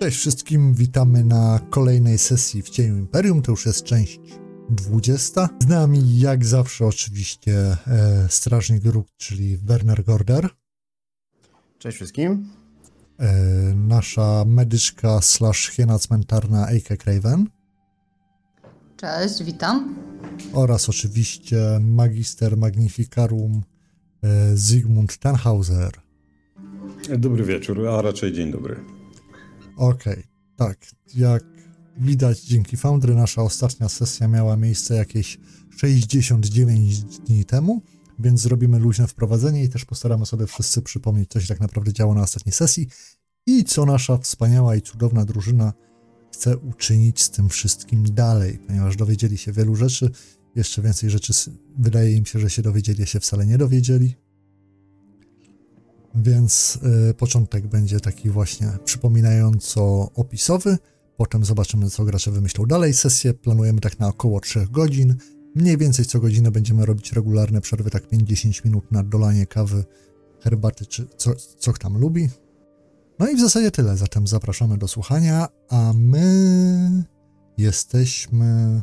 Cześć wszystkim, witamy na kolejnej sesji w Cieniu Imperium. To już jest część 20. Z nami, jak zawsze, oczywiście e, Strażnik Róg, czyli Werner Gorder. Cześć wszystkim. E, nasza medyczka slash hiena cmentarna Eike Craven. Cześć, witam. Oraz oczywiście magister magnificarum e, Zygmunt Tannhauser. Dobry wieczór, a raczej dzień dobry. Okej, tak. Jak widać, dzięki Foundry nasza ostatnia sesja miała miejsce jakieś 69 dni temu, więc zrobimy luźne wprowadzenie i też postaramy sobie wszyscy przypomnieć, co się tak naprawdę działo na ostatniej sesji i co nasza wspaniała i cudowna drużyna chce uczynić z tym wszystkim dalej, ponieważ dowiedzieli się wielu rzeczy, jeszcze więcej rzeczy wydaje im się, że się dowiedzieli, się wcale nie dowiedzieli. Więc y, początek będzie taki właśnie przypominająco opisowy. Potem zobaczymy, co gracze wymyślą dalej. Sesję planujemy tak na około 3 godzin. Mniej więcej co godzinę będziemy robić regularne przerwy, tak 5-10 minut na dolanie kawy, herbaty, czy co, co tam lubi. No i w zasadzie tyle. Zatem zapraszamy do słuchania, a my jesteśmy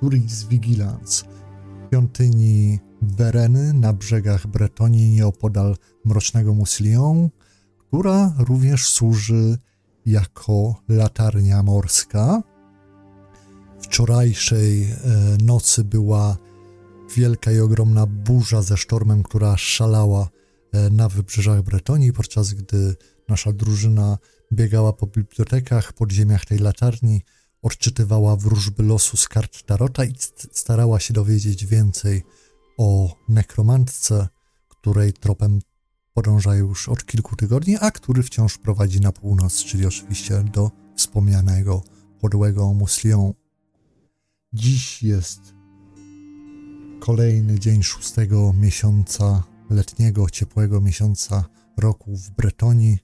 Turis Vigilance, świątyni Wereny na brzegach Bretonii nieopodal Mrocznego Muslion, która również służy jako latarnia morska. Wczorajszej e, nocy była wielka i ogromna burza ze sztormem, która szalała e, na wybrzeżach Bretonii, podczas gdy nasza drużyna biegała po bibliotekach, podziemiach tej latarni, odczytywała wróżby losu z kart Tarota i starała się dowiedzieć więcej o nekromantce, której tropem podąża już od kilku tygodni, a który wciąż prowadzi na północ, czyli oczywiście do wspomnianego podłego Muslion. Dziś jest kolejny dzień szóstego miesiąca letniego, ciepłego miesiąca roku w Bretonii.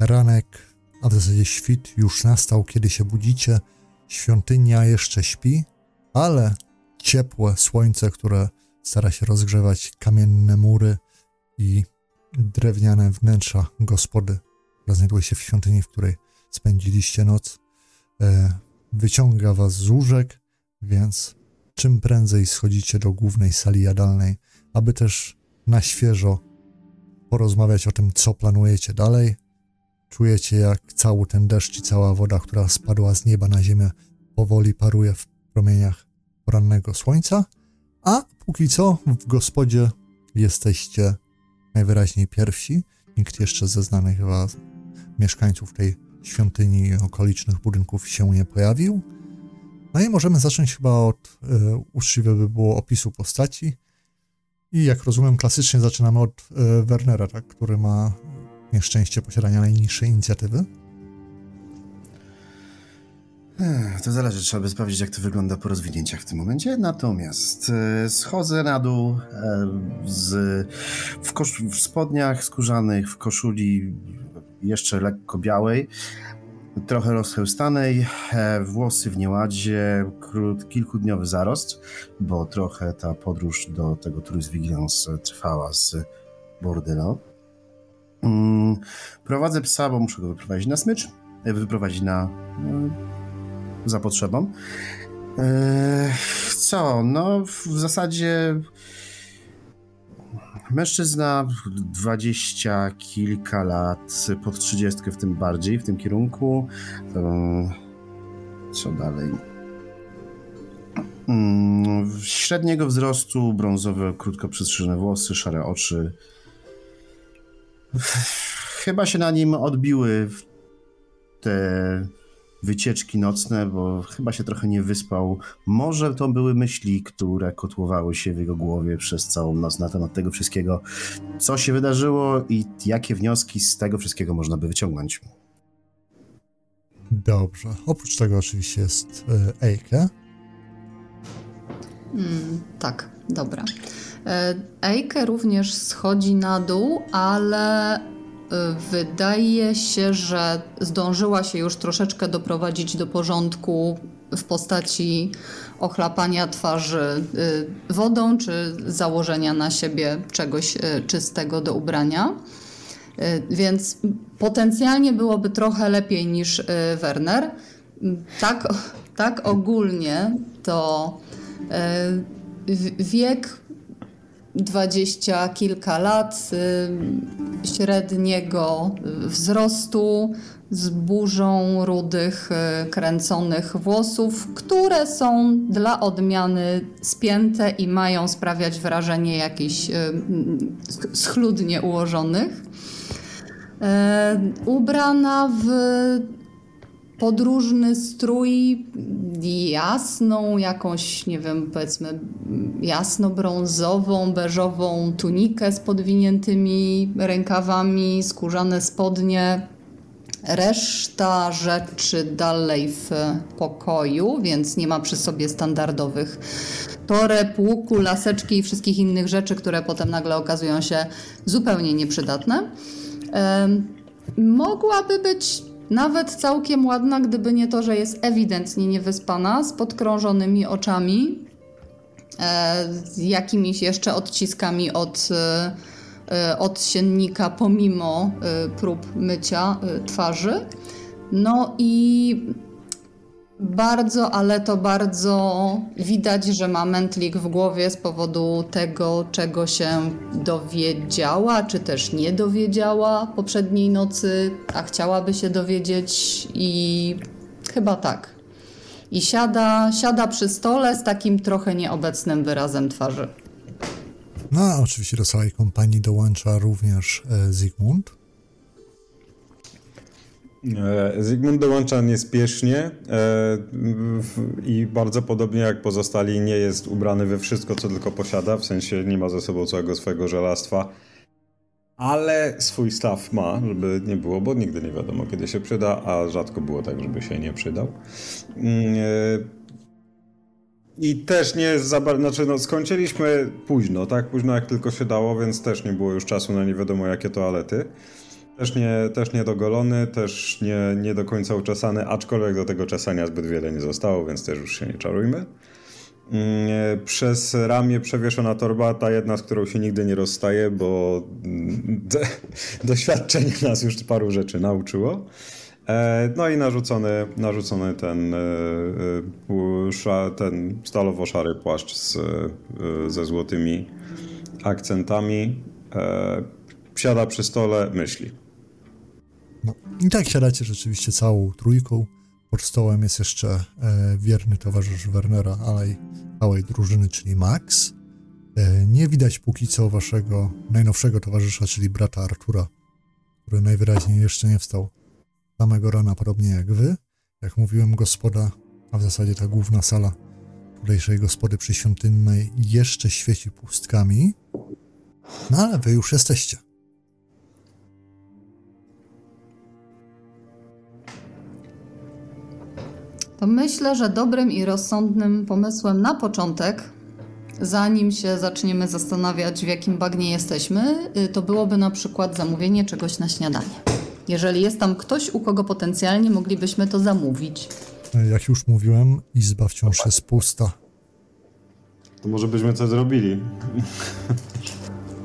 Ranek, a w zasadzie świt już nastał, kiedy się budzicie. Świątynia jeszcze śpi, ale ciepłe słońce, które stara się rozgrzewać kamienne mury i drewniane wnętrza gospody, która znajduje się w świątyni, w której spędziliście noc, e, wyciąga was z łóżek, więc czym prędzej schodzicie do głównej sali jadalnej, aby też na świeżo porozmawiać o tym, co planujecie dalej. Czujecie, jak cały ten deszcz i cała woda, która spadła z nieba na ziemię, powoli paruje w promieniach porannego słońca, a póki co w gospodzie jesteście najwyraźniej pierwsi. Nikt jeszcze ze znanych was mieszkańców tej świątyni i okolicznych budynków się nie pojawił. No i możemy zacząć chyba od, uczciwe by było, opisu postaci. I jak rozumiem, klasycznie zaczynamy od e, Wernera, tak, który ma nieszczęście posiadania najniższej inicjatywy. To zależy, trzeba by sprawdzić, jak to wygląda po rozwinięciach w tym momencie. Natomiast e, schodzę na dół e, z, w, kosz, w spodniach skórzanych, w koszuli jeszcze lekko białej, trochę rozchełstanej, e, włosy w nieładzie, krót, kilkudniowy zarost, bo trochę ta podróż do tego Vigilance trwała z Bordello. Mm, prowadzę psa, bo muszę go wyprowadzić na smycz, wyprowadzić na za potrzebą. Eee, co? No, w zasadzie mężczyzna dwadzieścia kilka lat, pod trzydziestkę w tym bardziej, w tym kierunku. Co dalej? Mm, średniego wzrostu, brązowe, krótko przystrzyżone włosy, szare oczy. Chyba się na nim odbiły te wycieczki nocne, bo chyba się trochę nie wyspał. Może to były myśli, które kotłowały się w jego głowie przez całą noc na temat tego wszystkiego, co się wydarzyło i jakie wnioski z tego wszystkiego można by wyciągnąć. Dobrze. Oprócz tego oczywiście jest e, Eike. Mm, tak, dobra. E, Eike również schodzi na dół, ale Wydaje się, że zdążyła się już troszeczkę doprowadzić do porządku w postaci ochlapania twarzy y, wodą czy założenia na siebie czegoś czystego do ubrania. Więc potencjalnie byłoby trochę lepiej niż Werner. Tak, tak ogólnie to wiek dwadzieścia kilka lat średniego wzrostu z burzą rudych, kręconych włosów, które są dla odmiany spięte i mają sprawiać wrażenie jakichś schludnie ułożonych. E, ubrana w podróżny strój, jasną, jakąś, nie wiem, powiedzmy, jasno-brązową, beżową tunikę z podwiniętymi rękawami, skórzane spodnie. Reszta rzeczy dalej w pokoju, więc nie ma przy sobie standardowych toreb, łuku, laseczki i wszystkich innych rzeczy, które potem nagle okazują się zupełnie nieprzydatne. Mogłaby być nawet całkiem ładna, gdyby nie to, że jest ewidentnie niewyspana, z podkrążonymi oczami, e, z jakimiś jeszcze odciskami od, e, e, od siennika, pomimo prób mycia twarzy. No i bardzo, ale to bardzo widać, że ma mętlik w głowie z powodu tego, czego się dowiedziała, czy też nie dowiedziała poprzedniej nocy, a chciałaby się dowiedzieć i chyba tak. I siada, siada przy stole z takim trochę nieobecnym wyrazem twarzy. No, a oczywiście do całej kompanii dołącza również e, Zygmunt. E, Zygmunt dołącza niespiesznie e, i bardzo podobnie jak pozostali nie jest ubrany we wszystko, co tylko posiada, w sensie nie ma ze sobą całego swojego żelastwa, ale swój staw ma, żeby nie było, bo nigdy nie wiadomo kiedy się przyda, a rzadko było tak, żeby się nie przydał. Mm, e, I też nie za znaczy no skończyliśmy późno, tak późno jak tylko się dało, więc też nie było już czasu na nie wiadomo jakie toalety. Też nie, też niedogolony, też nie, nie do końca uczesany, aczkolwiek do tego czesania zbyt wiele nie zostało, więc też już się nie czarujmy. Mm, przez ramię przewieszona torba, ta jedna, z którą się nigdy nie rozstaje, bo doświadczenie nas już paru rzeczy nauczyło. E, no i narzucony, narzucony ten, e, e, ten stalowo-szary płaszcz z, ze złotymi akcentami. Siada przy stole, myśli. No. I tak siadacie rzeczywiście całą trójką. Pod stołem jest jeszcze e, wierny towarzysz Wernera, ale i całej drużyny, czyli Max. E, nie widać póki co waszego najnowszego towarzysza, czyli brata Artura, który najwyraźniej jeszcze nie wstał samego rana, podobnie jak wy. Jak mówiłem, gospoda, a w zasadzie ta główna sala tutejszej gospody przyświątynnej jeszcze świeci pustkami. No ale wy już jesteście. To myślę, że dobrym i rozsądnym pomysłem na początek, zanim się zaczniemy zastanawiać, w jakim bagnie jesteśmy, y, to byłoby na przykład zamówienie czegoś na śniadanie. Jeżeli jest tam ktoś, u kogo potencjalnie moglibyśmy to zamówić. Jak już mówiłem, izba wciąż jest pusta. To może byśmy coś zrobili.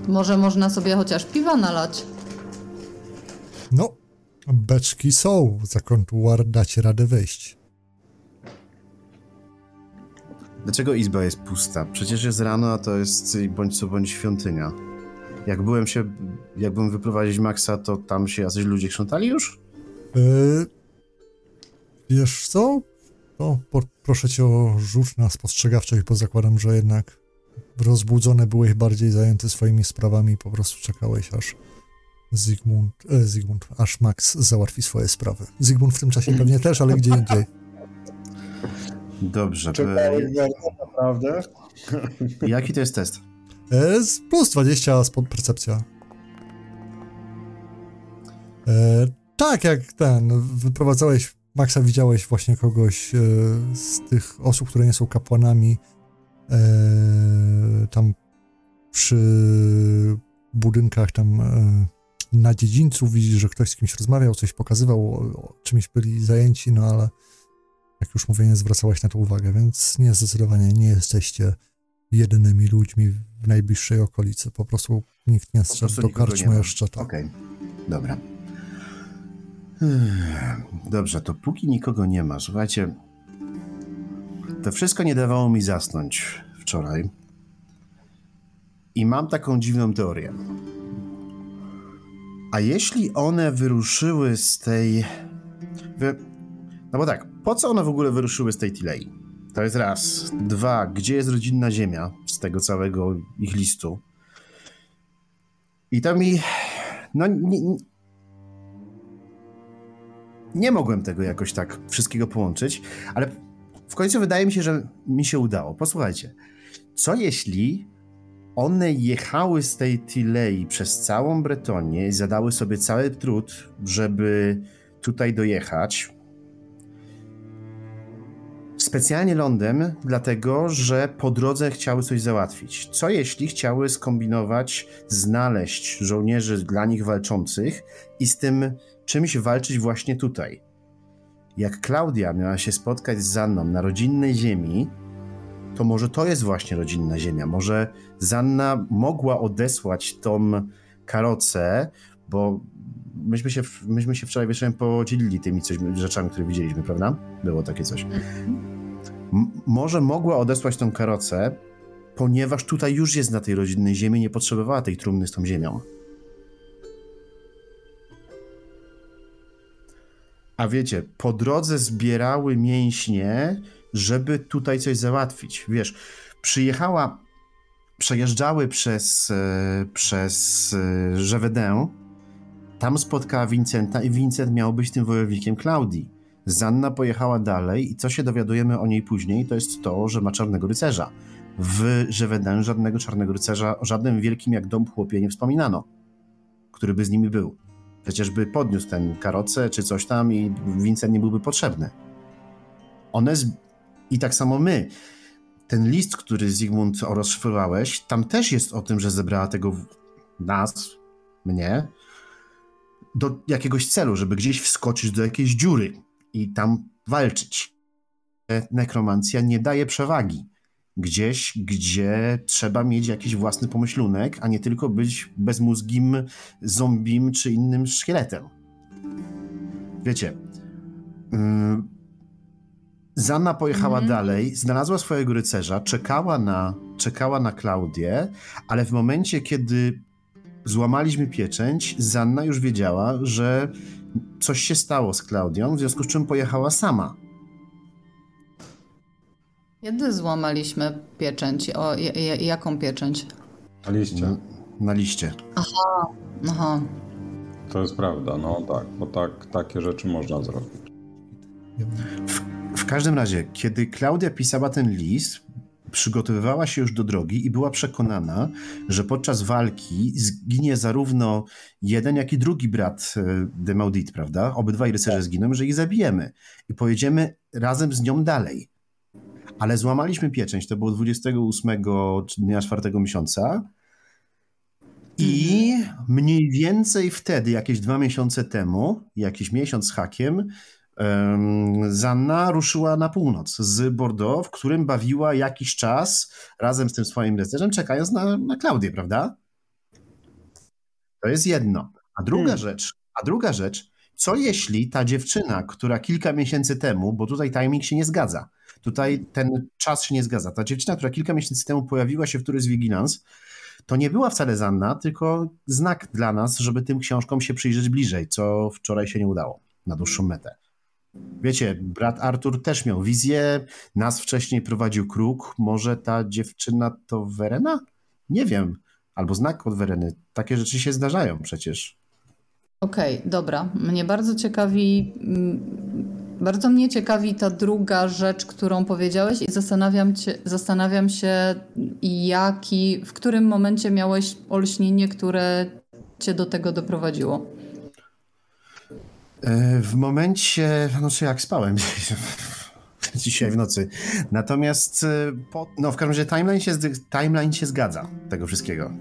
Może można sobie chociaż piwa nalać. No, beczki są. Za kontuar dacie radę wejść. Dlaczego izba jest pusta? Przecież jest rano, a to jest bądź co bądź świątynia. Jak byłem się, jak wyprowadzić Maxa, to tam się jacyś ludzie krzątali już? Yy, wiesz co? To po, proszę cię o rzut na spostrzegawczość, bo zakładam, że jednak rozbudzone byłeś bardziej zajęty swoimi sprawami i po prostu czekałeś aż Zygmunt, e, Zygmunt, aż Max załatwi swoje sprawy. Zygmunt w tym czasie pewnie też, ale gdzie indziej. Dobrze. Czytałeś naprawdę? Jaki to jest test? E, plus 20 spod percepcja. E, tak, jak ten, wyprowadzałeś Maxa, widziałeś właśnie kogoś e, z tych osób, które nie są kapłanami e, tam przy budynkach tam e, na dziedzińcu, widzisz, że ktoś z kimś rozmawiał, coś pokazywał, o, o czymś byli zajęci, no ale jak już mówię, nie zwracałaś na to uwagę, więc nie, zdecydowanie nie jesteście jedynymi ludźmi w najbliższej okolicy. Po prostu nikt nie strzedł do karczmy jeszcze. Okej. Okay. Dobra. Dobrze, to póki nikogo nie ma, słuchajcie, to wszystko nie dawało mi zasnąć wczoraj. I mam taką dziwną teorię. A jeśli one wyruszyły z tej. Wy... No bo tak, po co one w ogóle wyruszyły z tej Tilei? To jest raz. Dwa, gdzie jest rodzinna ziemia z tego całego ich listu? I to mi. No nie, nie mogłem tego jakoś tak wszystkiego połączyć, ale w końcu wydaje mi się, że mi się udało. Posłuchajcie, co jeśli one jechały z tej Tilei przez całą Bretonię i zadały sobie cały trud, żeby tutaj dojechać. Specjalnie lądem, dlatego że po drodze chciały coś załatwić. Co jeśli chciały skombinować, znaleźć żołnierzy dla nich walczących i z tym czymś walczyć właśnie tutaj? Jak Klaudia miała się spotkać z Zanną na rodzinnej ziemi, to może to jest właśnie rodzinna ziemia. Może Zanna mogła odesłać tą karocę, bo myśmy się, myśmy się wczoraj wieczorem podzielili tymi coś, rzeczami, które widzieliśmy, prawda? Było takie coś. Może mogła odesłać tą karocę, ponieważ tutaj już jest na tej rodzinnej ziemi, nie potrzebowała tej trumny z tą ziemią. A wiecie, po drodze zbierały mięśnie, żeby tutaj coś załatwić. Wiesz, przyjechała, przejeżdżały przez, e, przez Żewedę, tam spotkała Vincenta i Vincent miał być tym wojownikiem Klaudii. Zanna pojechała dalej i co się dowiadujemy o niej później, to jest to, że ma czarnego rycerza. W Żewedę żadnego czarnego rycerza, o żadnym wielkim jak dom chłopie nie wspominano, który by z nimi był. Przecież by podniósł ten karocę czy coś tam i Vincent nie byłby potrzebny. One z... I tak samo my. Ten list, który Zygmunt rozszyfrowałeś, tam też jest o tym, że zebrała tego nas, mnie, do jakiegoś celu, żeby gdzieś wskoczyć do jakiejś dziury i tam walczyć. Nekromancja nie daje przewagi. Gdzieś, gdzie trzeba mieć jakiś własny pomyślunek, a nie tylko być bezmózgim zombim czy innym szkieletem. Wiecie, yy, Zanna pojechała mm. dalej, znalazła swojego rycerza, czekała na, czekała na Klaudię, ale w momencie, kiedy złamaliśmy pieczęć, Zanna już wiedziała, że coś się stało z Klaudią, w związku z czym pojechała sama. Kiedy złamaliśmy pieczęć? O, jaką pieczęć? Na liście. Na, na liście. Aha, aha. To jest prawda, no tak, bo tak, takie rzeczy można zrobić. W, w każdym razie, kiedy Klaudia pisała ten list, przygotowywała się już do drogi i była przekonana, że podczas walki zginie zarówno jeden, jak i drugi brat e, de Maudit, prawda? Obydwaj rycerze zginą, że ich zabijemy i pojedziemy razem z nią dalej. Ale złamaliśmy pieczęć, to było 28 dnia czwartego miesiąca i mhm. mniej więcej wtedy, jakieś dwa miesiące temu, jakiś miesiąc z hakiem, Zanna ruszyła na północ z Bordeaux, w którym bawiła jakiś czas razem z tym swoim rycerzem, czekając na, na Klaudię, prawda? To jest jedno. A druga hmm. rzecz, a druga rzecz, co jeśli ta dziewczyna, która kilka miesięcy temu, bo tutaj timing się nie zgadza, tutaj ten czas się nie zgadza, ta dziewczyna, która kilka miesięcy temu pojawiła się w Turys Vigilance, to nie była wcale Zanna, tylko znak dla nas, żeby tym książkom się przyjrzeć bliżej, co wczoraj się nie udało na dłuższą metę. Wiecie, brat Artur też miał wizję, nas wcześniej prowadził kruk. Może ta dziewczyna to Werena? Nie wiem. Albo znak od Wereny. Takie rzeczy się zdarzają przecież. Okej, okay, dobra. Mnie bardzo ciekawi, mm, bardzo mnie ciekawi ta druga rzecz, którą powiedziałeś i zastanawiam, cię, zastanawiam się, jaki, w którym momencie miałeś olśnienie, które cię do tego doprowadziło. E, w momencie, no co jak spałem dzisiaj w nocy. Natomiast e, po, no w każdym razie timeline się, timeline się zgadza tego wszystkiego.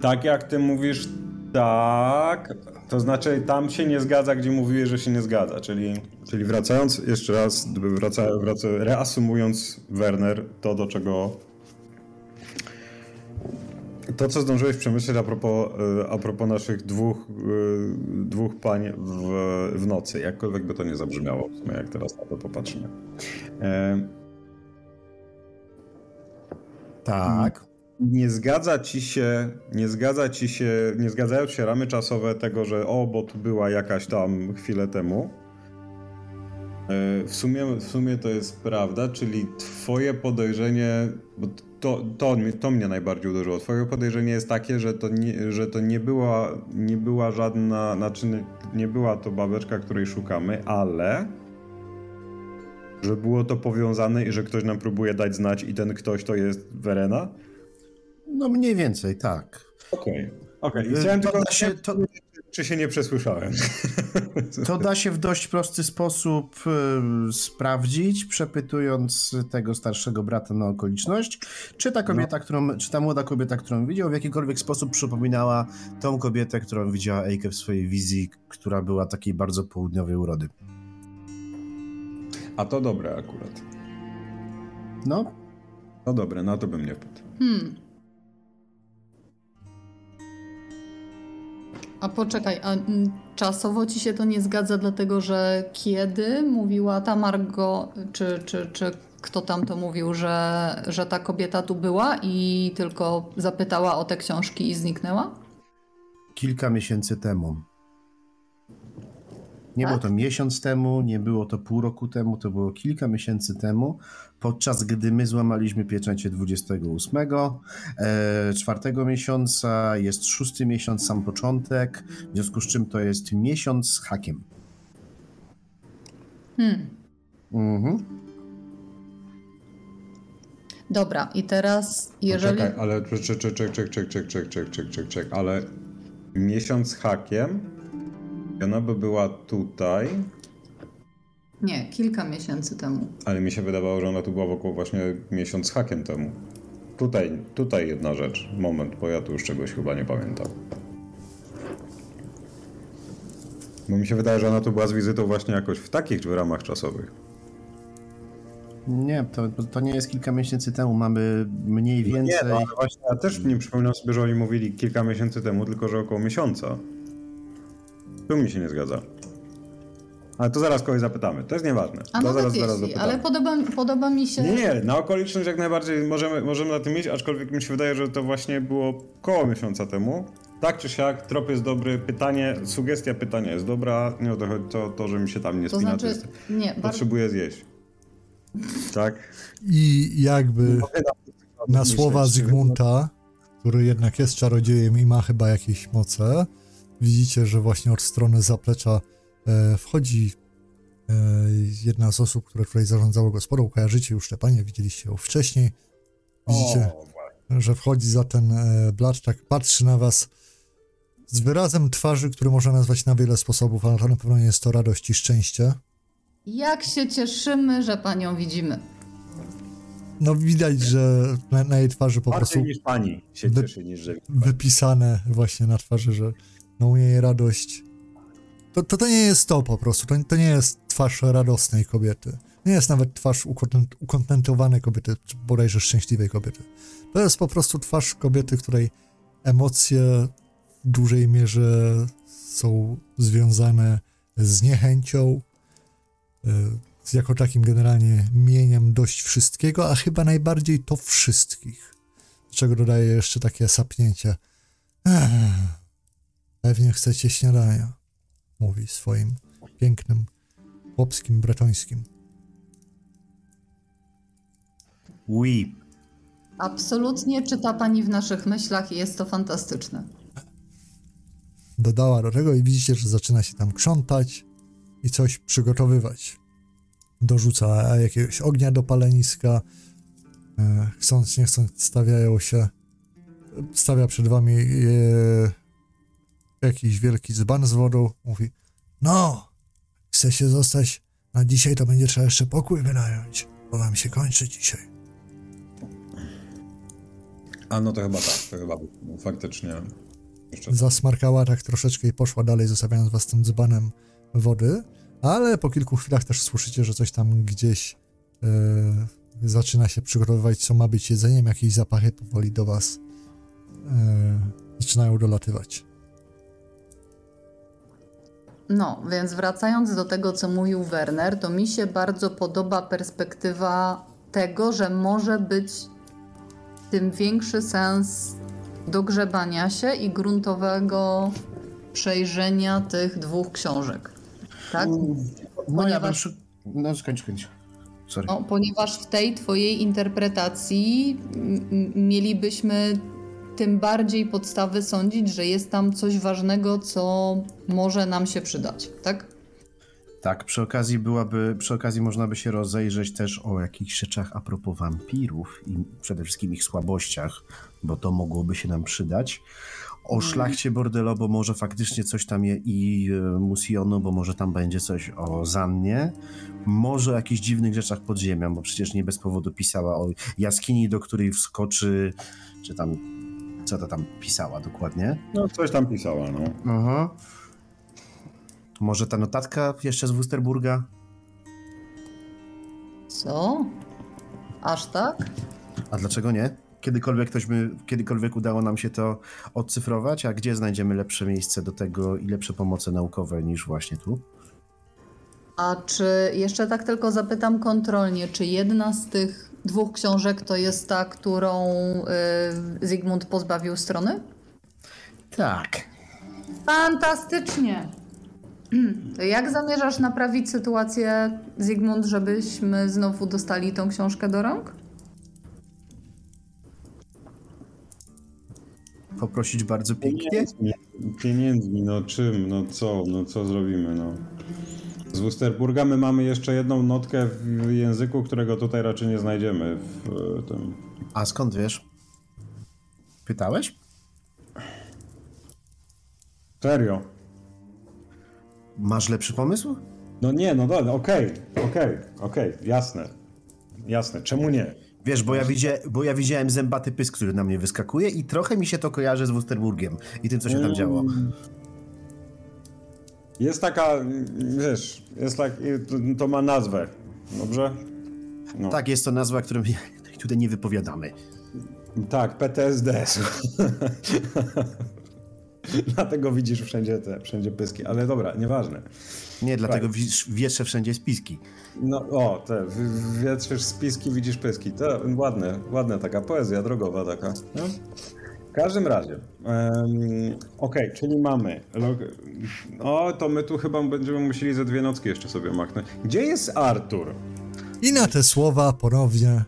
Tak jak ty mówisz, tak. To znaczy tam się nie zgadza, gdzie mówiłeś, że się nie zgadza. Czyli, czyli wracając jeszcze raz, wraca, wraca, reasumując Werner, to do czego To, co zdążyłeś przemyśleć a propos, e, a propos naszych dwóch, e, dwóch pań w, w nocy, jakkolwiek by to nie zabrzmiało, w sumie jak teraz na to popatrzymy. E... Tak. Nie zgadza ci się, nie zgadza ci się, nie zgadzają się ramy czasowe tego, że o, bo tu była jakaś tam chwilę temu. W sumie, w sumie to jest prawda, czyli twoje podejrzenie, bo to, to, to mnie najbardziej uderzyło. Twoje podejrzenie jest takie, że to nie, że to nie, była, nie była żadna, znaczy nie była to babeczka, której szukamy, ale że było to powiązane i że ktoś nam próbuje dać znać i ten ktoś to jest Verena? No mniej więcej, tak. Okej. Okay. Okay. Chciałem to tylko się, to... czy się nie przesłyszałem. To da się w dość prosty sposób y, sprawdzić, przepytując tego starszego brata na okoliczność, czy ta kobieta, no. którą, czy ta młoda kobieta, którą widział, w jakikolwiek sposób przypominała tą kobietę, którą widziała Eike w swojej wizji, która była takiej bardzo południowej urody. A to dobre akurat. No. No dobre, na to bym nie pytał. Hmm. A poczekaj, a mm, czasowo ci się to nie zgadza, dlatego że kiedy mówiła ta Margo, czy, czy, czy kto tam to mówił, że, że ta kobieta tu była i tylko zapytała o te książki i zniknęła? Kilka miesięcy temu. Nie tak? było to miesiąc temu, nie było to pół roku temu, to było kilka miesięcy temu, podczas gdy my złamaliśmy pieczęcie 28, e, czwartego miesiąca, jest szósty miesiąc, sam początek, w związku z czym to jest miesiąc z hakiem. Hmm. Mhm. Dobra, i teraz jeżeli... Czekaj, ale czek, czek, czek, czek, czek, czek, czek, czek, czek, czek, czek, ale miesiąc z ona by była tutaj. Nie, kilka miesięcy temu. Ale mi się wydawało, że ona tu była wokół właśnie miesiąc z hakiem temu. Tutaj, tutaj jedna rzecz. Moment, bo ja tu już czegoś chyba nie pamiętam. Bo mi się wydaje, że ona tu była z wizytą właśnie jakoś w takich ramach czasowych. Nie, to, to nie jest kilka miesięcy temu, mamy mniej więcej... No nie, no, ale właśnie ja też nie przypominam sobie, że oni mówili kilka miesięcy temu, tylko że około miesiąca. Tu mi się nie zgadza. Ale to zaraz kogoś zapytamy. To jest nieważne. A to zaraz, zaraz zapytamy. Ale podoba, podoba mi się. Nie, nie, na okoliczność jak najbardziej możemy, możemy na tym iść, aczkolwiek mi się wydaje, że to właśnie było koło miesiąca temu. Tak czy siak, trop jest dobry, pytanie, sugestia pytania jest dobra. Nie o to chodzi, to, to że mi się tam nie to spina, znaczy, to jest, nie, potrzebuję bar... zjeść. Tak? I jakby na słowa Zygmunta, który jednak jest czarodziejem i ma chyba jakieś moce, widzicie, że właśnie od strony zaplecza e, wchodzi e, jedna z osób, które tutaj zarządzało gospodą. Kojarzycie już te panie, widzieliście ją wcześniej. Widzicie, o, że wchodzi za ten e, blacz, tak patrzy na was z wyrazem twarzy, który można nazwać na wiele sposobów, ale to na pewno nie jest to radość i szczęście. Jak się cieszymy, że panią widzimy. No widać, że na, na jej twarzy po Bardziej prostu... niż pani się cieszy, niż że... Wypisane właśnie na twarzy, że no niej radość. To, to, to nie jest to po prostu, to, to nie jest twarz radosnej kobiety. Nie jest nawet twarz ukontent, ukontentowanej kobiety, czy bodajże szczęśliwej kobiety. To jest po prostu twarz kobiety, której emocje w dużej mierze są związane z niechęcią, e, z jako takim generalnie mieniem dość wszystkiego, a chyba najbardziej to wszystkich. Do czego dodaję jeszcze takie sapnięcie. Ech Pewnie chcecie śniadania, mówi swoim pięknym, chłopskim, bretońskim. Oui. Absolutnie czyta pani w naszych myślach i jest to fantastyczne. Dodała do tego i widzicie, że zaczyna się tam krzątać i coś przygotowywać. Dorzuca jakiegoś ognia do paleniska. E, chcąc, nie chcąc, stawiają się. Stawia przed wami e, jakiś wielki dzban z wodą, mówi no, chce się zostać na dzisiaj, to będzie trzeba jeszcze pokój wynająć, bo wam się kończy dzisiaj. A no to chyba tak, to chyba no, faktycznie. Jeszcze... Zasmarkała tak troszeczkę i poszła dalej, zostawiając was tym dzbanem wody, ale po kilku chwilach też słyszycie, że coś tam gdzieś yy, zaczyna się przygotowywać, co ma być jedzeniem, jakieś zapachy powoli do was zaczynają dolatywać. No, więc wracając do tego, co mówił Werner, to mi się bardzo podoba perspektywa tego, że może być tym większy sens dogrzebania się i gruntowego przejrzenia tych dwóch książek. Tak? No ja przy- No skończ, skończ. Sorry. No, ponieważ w tej twojej interpretacji mielibyśmy tym bardziej podstawy sądzić, że jest tam coś ważnego, co może nam się przydać, tak? Tak, przy okazji byłaby, przy okazji można by się rozejrzeć też o jakichś rzeczach a propos wampirów i przede wszystkim ich słabościach, bo to mogłoby się nam przydać. O szlachcie Bordello, bo może faktycznie coś tam je i e, Musionu, bo może tam będzie coś o Zannie. Może o jakichś dziwnych rzeczach pod ziemią, bo przecież nie bez powodu pisała o jaskini, do której wskoczy, czy tam, co to tam pisała dokładnie. No, coś tam pisała, no. Aha. Może ta notatka jeszcze z Wusterburga? Co? Aż tak? A dlaczego nie? Kiedykolwiek ktoś by, kiedykolwiek udało nam się to odcyfrować, a gdzie znajdziemy lepsze miejsce do tego i lepsze pomoce naukowe niż właśnie tu? A czy jeszcze tak tylko zapytam kontrolnie, czy jedna z tych dwóch książek to jest ta, którą y, Zygmunt pozbawił strony? Tak. Fantastycznie! To jak zamierzasz naprawić sytuację, Zygmunt, żebyśmy znowu dostali tą książkę do rąk? Poprosić bardzo pięknie. Pieniędzmi, pieniędzmi, no czym, no co, no co zrobimy, no. Z Wusterburga my mamy jeszcze jedną notkę w języku, którego tutaj raczej nie znajdziemy w e, tym. A skąd wiesz? Pytałeś? Serio? Masz lepszy pomysł? No nie, no dobra, okej, okej, okej, jasne. Jasne, czemu nie? Wiesz, bo ja, widzia, bo ja widziałem zębaty pysk, który na mnie wyskakuje i trochę mi się to kojarzy z Wusterburgiem i tym, co się tam działo. Jest taka, wiesz, jest tak, to, ma nazwę, dobrze? No. Tak, jest to nazwa, którą tutaj nie wypowiadamy. Tak, PTSD. Dlatego widzisz wszędzie te, wszędzie pyski, ale dobra, nieważne. Nie, dlatego widzisz w wietrze wszędzie spiski. No, o, te, wietrzysz spiski, widzisz pyski. To ładne, ładna taka poezja drogowa taka. No? W każdym razie, em, okej, czyli mamy, log- o, to my tu chyba będziemy musieli ze dwie nocki jeszcze sobie machnąć. Gdzie jest Artur? I na te słowa ponownie,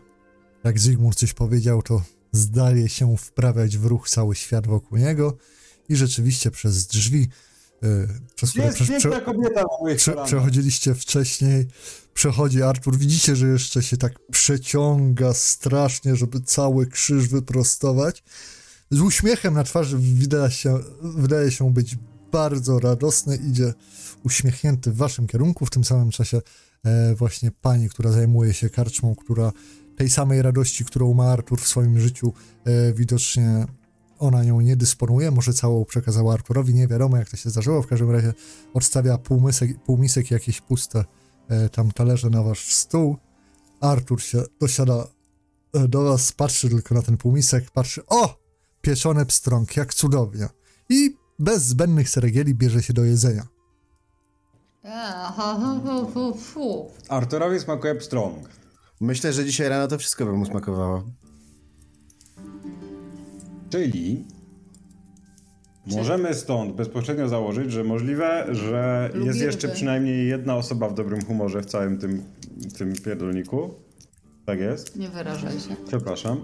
jak Zygmunt coś powiedział, to zdaje się wprawiać w ruch cały świat wokół niego i rzeczywiście przez drzwi, y, przez które prze, kobieta na moich prze, kolanach? przechodziliście wcześniej, przechodzi Artur, widzicie, że jeszcze się tak przeciąga strasznie, żeby cały krzyż wyprostować. Z uśmiechem na twarzy wydaje się, wydaje się być bardzo radosny, idzie uśmiechnięty w waszym kierunku, w tym samym czasie e, właśnie pani, która zajmuje się karczmą, która tej samej radości, którą ma Artur w swoim życiu, e, widocznie ona nią nie dysponuje, może całą przekazała Arturowi, nie wiadomo jak to się zdarzyło, w każdym razie odstawia półmisek, półmisek jakieś puste e, tam talerze na wasz stół. Artur się dosiada e, do was, patrzy tylko na ten półmisek, patrzy, o! Pieczony pstrąg, jak cudownie. I bez zbędnych ceregieli bierze się do jedzenia. Arturowi smakuje pstrąg. Myślę, że dzisiaj rano to wszystko by mu smakowało. Czyli możemy stąd bezpośrednio założyć, że możliwe, że Lubi jest jeszcze ryby. przynajmniej jedna osoba w dobrym humorze w całym tym, tym pierdolniku. Tak jest? Nie wyrażaj się. Przepraszam.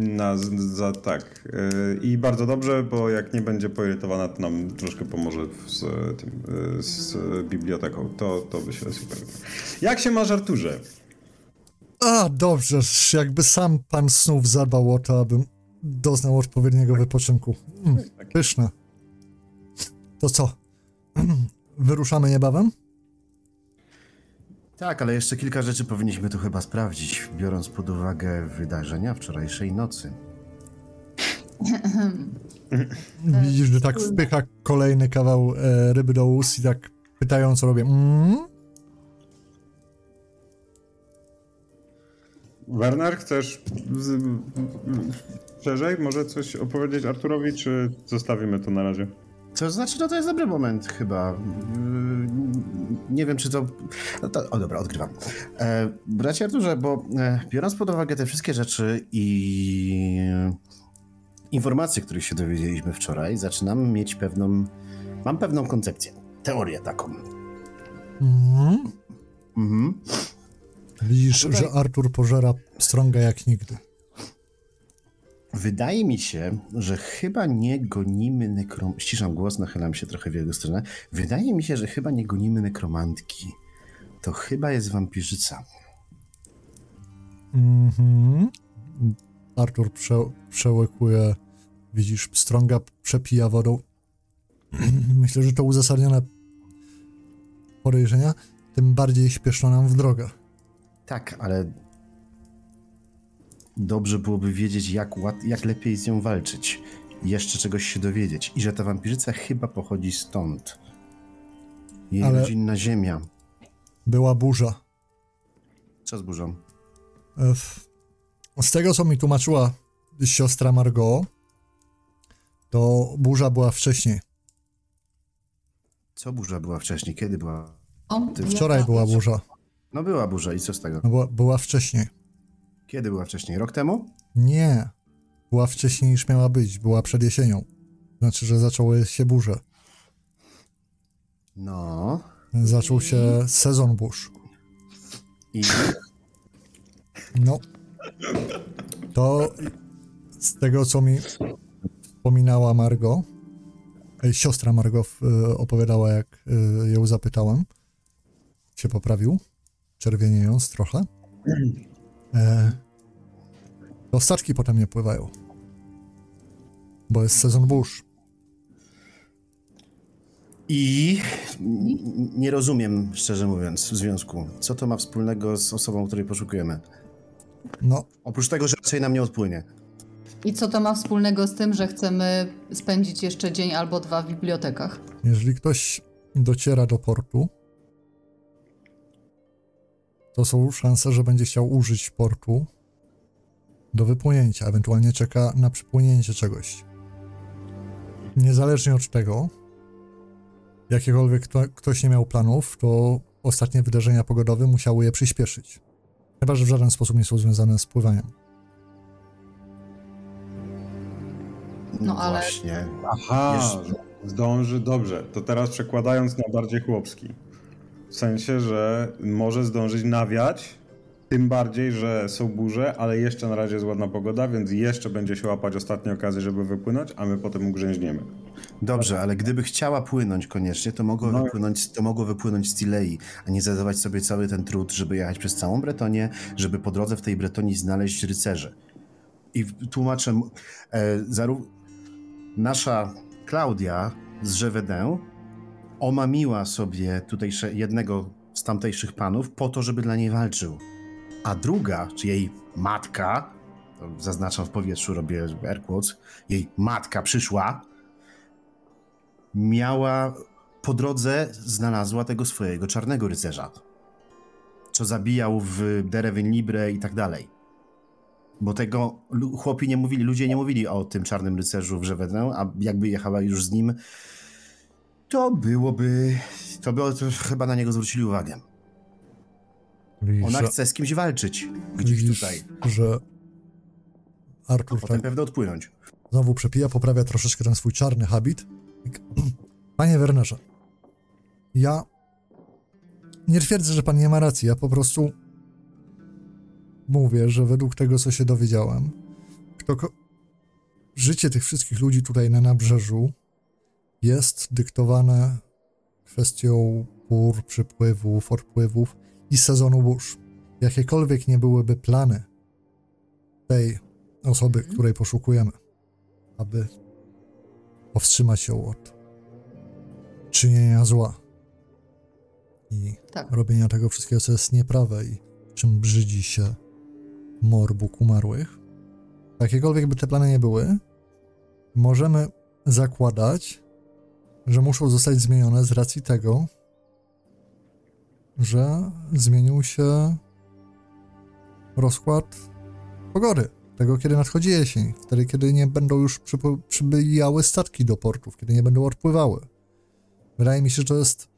Na, za tak. E, I bardzo dobrze, bo jak nie będzie poirytowana, to nam troszkę pomoże z, tym, e, z biblioteką. To, to by się super. Jak się masz, Arturze? A, dobrze, jakby sam pan snów zadbał o to, abym doznał odpowiedniego wypoczynku. Mm, pyszne. To co? Wyruszamy niebawem? Tak, ale jeszcze kilka rzeczy powinniśmy tu chyba sprawdzić, biorąc pod uwagę wydarzenia wczorajszej nocy. Widzisz, że tak wpycha kolejny kawał e, ryby do ust i tak pytająco robię. Mm? Werner, chcesz szerzej może coś opowiedzieć Arturowi, czy zostawimy to na razie? To znaczy, no to jest dobry moment chyba. Yy, Nie wiem, czy to... No to o dobra, odgrywam. E, bracie Arturze, bo e, biorąc pod uwagę te wszystkie rzeczy i informacje, których się dowiedzieliśmy wczoraj, zaczynam mieć pewną... Mam pewną koncepcję, teorię taką. Mhm. Mhm. Widzisz, Tutaj- że Artur pożera strąga jak nigdy. Wydaje mi się, że chyba nie gonimy nekrom... Ściszam głos, nachylam się trochę w jego stronę. Wydaje mi się, że chyba nie gonimy nekromantki. To chyba jest wampirzyca. Mhm. Artur prze, przełykuje, widzisz, strąga przepija wodą. Myślę, że to uzasadnione podejrzenia, tym bardziej śpieszno nam w drogę. Tak, ale dobrze byłoby wiedzieć, jak, łat... jak lepiej z nią walczyć. Jeszcze czegoś się dowiedzieć. I że ta wampirzyca chyba pochodzi stąd. Jej Ale- rodzinna ziemia. Była burza. Co z burzą? Z tego, co mi tłumaczyła siostra Margot, to burza była wcześniej. Co burza była wcześniej? Kiedy była? O, Ty Wczoraj była burza. No była burza i co z tego? No, była, była wcześniej. Kiedy była wcześniej? Rok temu? Nie. Była wcześniej niż miała być. Była przed jesienią. Znaczy, że zaczęły się burze. No. Zaczął się sezon burz. I No. To z tego, co mi wspominała Margo, siostra Margo e, opowiadała, jak e, ją zapytałem, się poprawił, czerwieniejąc trochę, e, to statki potem nie pływają, bo jest sezon burz. I nie rozumiem, szczerze mówiąc, w związku. Co to ma wspólnego z osobą, której poszukujemy? No, Oprócz tego, że raczej nam nie odpłynie. I co to ma wspólnego z tym, że chcemy spędzić jeszcze dzień albo dwa w bibliotekach? Jeżeli ktoś dociera do portu, to są szanse, że będzie chciał użyć portu do wypłynięcia, ewentualnie czeka na przypłynięcie czegoś. Niezależnie od tego, jakiekolwiek kto, ktoś nie miał planów, to ostatnie wydarzenia pogodowe musiały je przyspieszyć. Chyba, że w żaden sposób nie są związane z pływaniem. No, ale- Właśnie. Aha, że zdąży, dobrze. To teraz przekładając na bardziej chłopski. W sensie, że może zdążyć nawiać, tym bardziej, że są burze, ale jeszcze na razie jest ładna pogoda, więc jeszcze będzie się łapać ostatnie okazje, żeby wypłynąć, a my potem ugrzęźniemy. Dobrze, ale gdyby chciała płynąć koniecznie, to mogło, No. wypłynąć, to mogło wypłynąć z Tilei, a nie zadawać sobie cały ten trud, żeby jechać przez całą Bretonię, żeby po drodze w tej Bretonii znaleźć rycerzy. I tłumaczę, e, zaró- nasza Klaudia z Żewedę omamiła sobie tutejsze, jednego z tamtejszych panów po to, żeby dla niej walczył. A druga, czy jej matka, zaznaczam w powietrzu, robię air quotes, jej matka przyszła, miała po drodze znalazła tego swojego czarnego rycerza, co zabijał w Derewyn Libre i tak dalej. Bo tego chłopi nie mówili, ludzie nie mówili o tym czarnym rycerzu w Żewedę, a jakby jechała już z nim, to byłoby, to by to chyba na niego zwrócili uwagę. Widzisz, Ona chce z kimś walczyć, gdzieś widzisz, tutaj, że Artur potem tak pewnie odpłynąć. Znowu przepija, poprawia troszeczkę ten swój czarny habit. Panie Wernerze, ja nie twierdzę, że pan nie ma racji. Ja po prostu mówię, że według tego, co się dowiedziałem, kto, życie tych wszystkich ludzi tutaj na nabrzeżu jest dyktowane kwestią pór, przypływów, odpływów i sezonu burz. Jakiekolwiek nie byłyby plany tej osoby, której poszukujemy, aby powstrzymać ją od czynienia zła i Tak. robienia tego wszystkiego, co jest nieprawe i czym brzydzi się mor Bóg umarłych. Jakiekolwiek by te plany nie były, możemy zakładać, że muszą zostać zmienione z racji tego, że zmienił się rozkład pogody, tego kiedy nadchodzi jesień, wtedy kiedy nie będą już przybyjały statki do portów, kiedy nie będą odpływały. Wydaje mi się, że to jest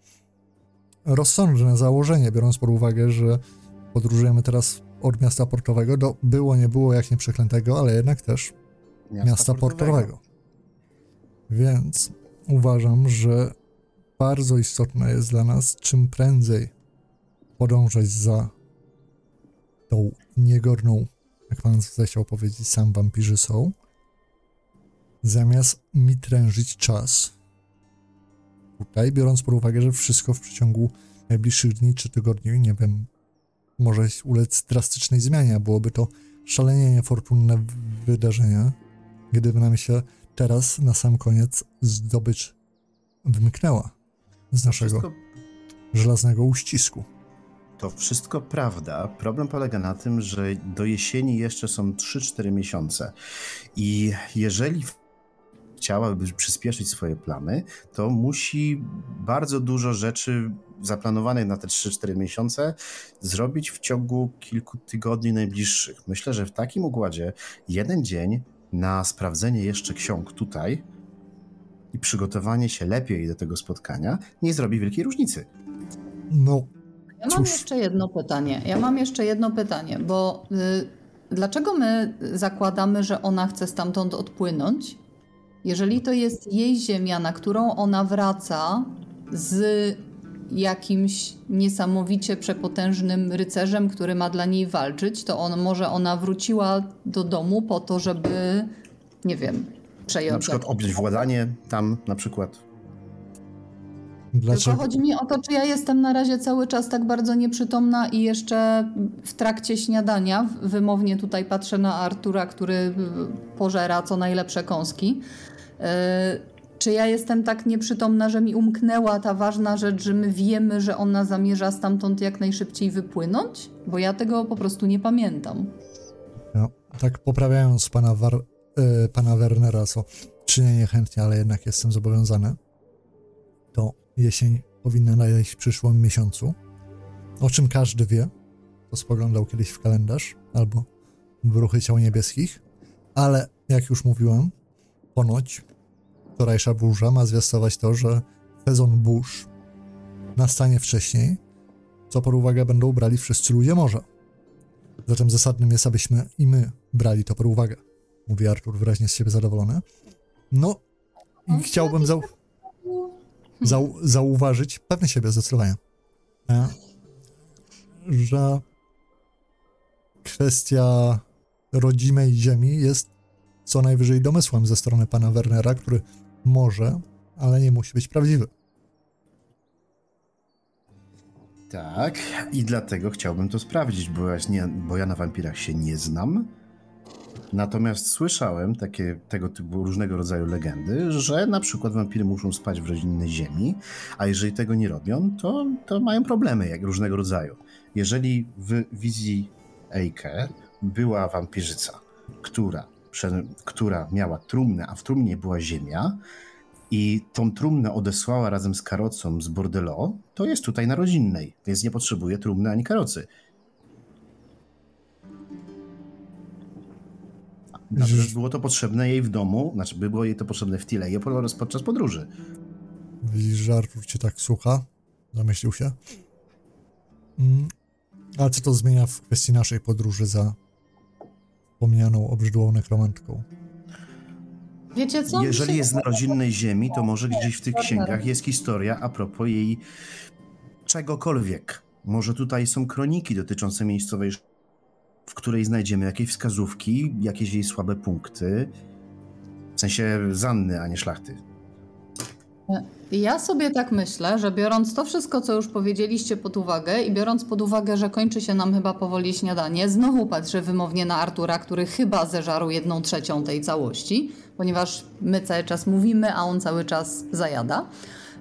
rozsądne założenie, biorąc pod uwagę, że podróżujemy teraz od miasta portowego do było, nie było, jak nie przeklętego, ale jednak też miasta, miasta portowego. portowego. Więc uważam, że bardzo istotne jest dla nas czym prędzej podążać za tą niegorną, jak pan zechciał powiedzieć, sam wampirzy są, zamiast mi trężyć czas. Tutaj, biorąc pod uwagę, że wszystko w przeciągu najbliższych dni czy tygodni, nie wiem, może ulec drastycznej zmianie, byłoby to szalenie niefortunne wydarzenie, gdyby nam się teraz na sam koniec zdobycz wymknęła z naszego wszystko... żelaznego uścisku. To wszystko prawda. Problem polega na tym, że do jesieni jeszcze są 3-4 miesiące. I jeżeli chciałaby przyspieszyć swoje plany, to musi bardzo dużo rzeczy zaplanowanych na te 3-4 miesiące zrobić w ciągu kilku tygodni najbliższych. Myślę, że w takim układzie jeden dzień na sprawdzenie jeszcze ksiąg tutaj i przygotowanie się lepiej do tego spotkania nie zrobi wielkiej różnicy. No. Ja mam cóż. jeszcze jedno pytanie. Ja mam jeszcze jedno pytanie, bo y, dlaczego my zakładamy, że ona chce stamtąd odpłynąć? Jeżeli to jest jej ziemia, na którą ona wraca z jakimś niesamowicie przepotężnym rycerzem, który ma dla niej walczyć, to on może ona wróciła do domu po to, żeby nie wiem, przejąć. Na przykład objąć władanie tam na przykład. Dlaczego? Tylko chodzi mi o to, czy ja jestem na razie cały czas tak bardzo nieprzytomna i jeszcze w trakcie śniadania, wymownie tutaj patrzę na Artura, który pożera co najlepsze kąski. E, czy ja jestem tak nieprzytomna, że mi umknęła ta ważna rzecz, że my wiemy, że ona zamierza stamtąd jak najszybciej wypłynąć? Bo ja tego po prostu nie pamiętam. No, tak poprawiając pana, War, y, pana Wernera, co czynię niechętnie, ale jednak jestem zobowiązany, to jesień powinna nadejść w przyszłym miesiącu, o czym każdy wie, kto spoglądał kiedyś w kalendarz albo w ruchy ciał niebieskich, ale jak już mówiłem, ponoć wczorajsza burza ma zwiastować to, że sezon burz nastanie wcześniej, co pod uwagę będą brali wszyscy ludzie morza. Zatem zasadnym jest, abyśmy i my brali to pod uwagę, mówi Artur wyraźnie z siebie zadowolony. No i chciałbym zau zau zauważyć, pewny siebie zdecydowanie, e, że kwestia rodzimej ziemi jest co najwyżej domysłem ze strony pana Wernera, który może, ale nie musi być prawdziwy. Tak, i dlatego chciałbym to sprawdzić, bo ja, nie, bo ja na wampirach się nie znam. Natomiast słyszałem takie tego typu różnego rodzaju legendy, że na przykład wampiry muszą spać w rodzinnej ziemi, a jeżeli tego nie robią, to, to mają problemy jak różnego rodzaju. Jeżeli w wizji Eike była wampirzyca, która która miała trumnę, a w trumnie była ziemia, i tą trumnę odesłała razem z karocą z Bordello, to jest tutaj na rodzinnej, więc nie potrzebuje trumny ani karocy. Natomiast było to potrzebne jej w domu, znaczy by było jej to potrzebne w Tileje podczas podróży. Widzisz, że Artur cię tak słucha? Zamyślił się. Mm. Ale co to zmienia w kwestii naszej podróży za wspomnianą obrzydłą nekromantką. Wiecie co? Jeżeli jest na rodzinnej ziemi, to może gdzieś w tych księgach jest historia a propos jej czegokolwiek. Może tutaj są kroniki dotyczące miejscowej, w której znajdziemy jakieś wskazówki, jakieś jej słabe punkty. W sensie Zanny, a nie szlachty. Ja sobie tak myślę, że biorąc to wszystko, co już powiedzieliście pod uwagę i biorąc pod uwagę, że kończy się nam chyba powoli śniadanie, znowu patrzę wymownie na Artura, który chyba zeżarł jedną trzecią tej całości, ponieważ my cały czas mówimy, a on cały czas zajada,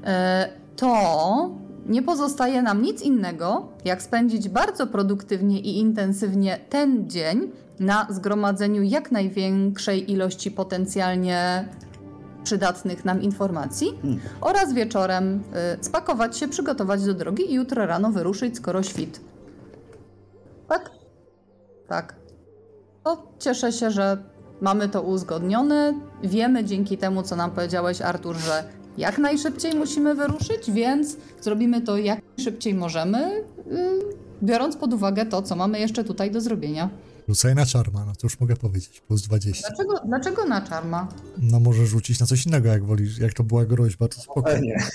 e, to nie pozostaje nam nic innego, jak spędzić bardzo produktywnie i intensywnie ten dzień na zgromadzeniu jak największej ilości potencjalnie przydatnych nam informacji hmm. oraz wieczorem y, spakować się, przygotować do drogi i jutro rano wyruszyć, skoro świt. Tak? tak. To cieszę się, że mamy to uzgodnione. Wiemy dzięki temu, co nam powiedziałeś, Artur, że jak najszybciej musimy wyruszyć, więc zrobimy to jak najszybciej możemy, yy, biorąc pod uwagę to, co mamy jeszcze tutaj do zrobienia. Rzucaj na czarma, no to już mogę powiedzieć, plus 20. Dlaczego, dlaczego na czarma? No może rzucić na coś innego, jak wolisz. Jak to była groźba, to spoko. Ale nie.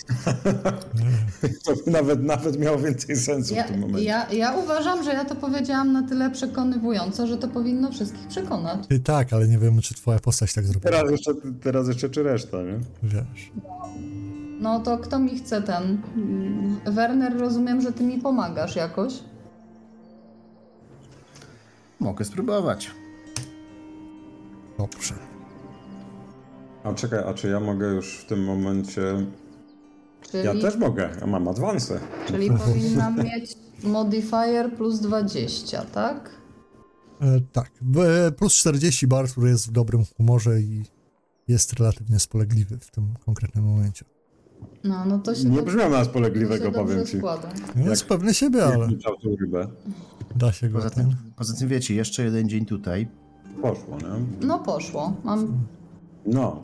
To by nawet, nawet miało więcej sensu Ja, w tym momencie. ja, ja uważam, że ja to powiedziałam na tyle przekonywująco, że to powinno wszystkich przekonać. I tak, ale nie wiemy, czy twoja postać tak zrobiła. Teraz jeszcze, teraz jeszcze czy reszta, nie? Wiesz. No to kto mi chce ten? Mm, Werner, rozumiem, że ty mi pomagasz jakoś. Mogę spróbować. Dobrze. A czekaj, a czy ja mogę już w tym momencie... Czyli, Ja też mogę, ja mam adwansy. czyli powinnam mieć modifier plus 20, tak? E, tak. Plus 40 bar, który jest w dobrym humorze i jest relatywnie spolegliwy w tym konkretnym momencie. No, no to się Nie brzmiał na to spolegliwego, powiem ci. składa. No, jest pewny siebie, ale rybę. da się go Poza tym, poza tym wiecie, jeszcze jeden dzień tutaj. Poszło, nie? No poszło. Mam... No.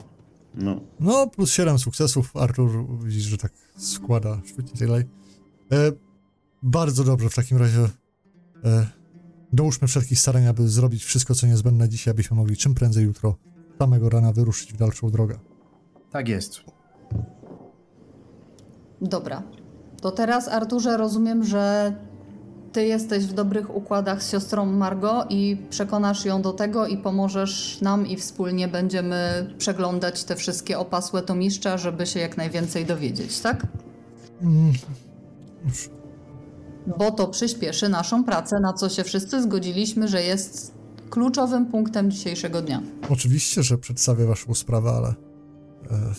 No. No, plus 7 sukcesów. Artur widzisz, że tak składa świetnie dalej. E, bardzo dobrze w takim razie. E, dołóżmy wszelkich starań, aby zrobić wszystko, co niezbędne dzisiaj, abyśmy mogli czym prędzej jutro, samego rana, wyruszyć w dalszą drogę. Tak jest. Dobra. To teraz, Arturze, rozumiem, że ty jesteś w dobrych układach z siostrą Margo i przekonasz ją do tego i pomożesz nam i wspólnie będziemy przeglądać te wszystkie opasłe tomiszcza, żeby się jak najwięcej dowiedzieć, tak? Mm. Bo to przyspieszy naszą pracę, na co się wszyscy zgodziliśmy, że jest kluczowym punktem dzisiejszego dnia. Oczywiście, że przedstawię waszą sprawę, ale e,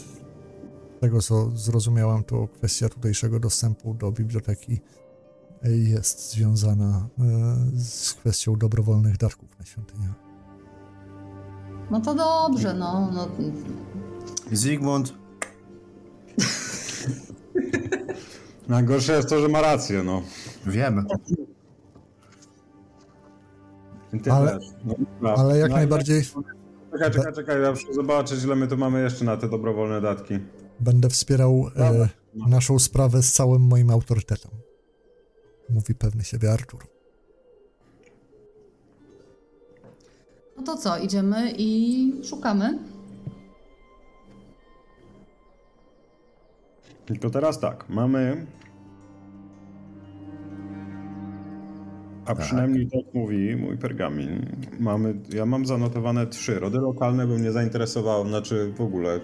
tego, co zrozumiałam, to kwestia tutejszego dostępu do biblioteki jest związana e, z kwestią dobrowolnych datków na świątynię. No to dobrze, no. no Zygmunt, Najgorsze jest to, że ma rację, no. wiem. Ale-. No. Ale jak No, najbardziej Czekaj, czekaj, czekaj, ja muszę zobaczyć, ile my tu mamy jeszcze na te dobrowolne datki. Będę wspierał e, naszą sprawę z całym moim autorytetem. Mówi pewny siebie Artur. No to co, idziemy i szukamy? Tylko teraz tak, mamy. A przynajmniej tak mówi mój pergamin. Mamy, ja mam zanotowane trzy. Rody lokalne by mnie zainteresowało, znaczy w ogóle.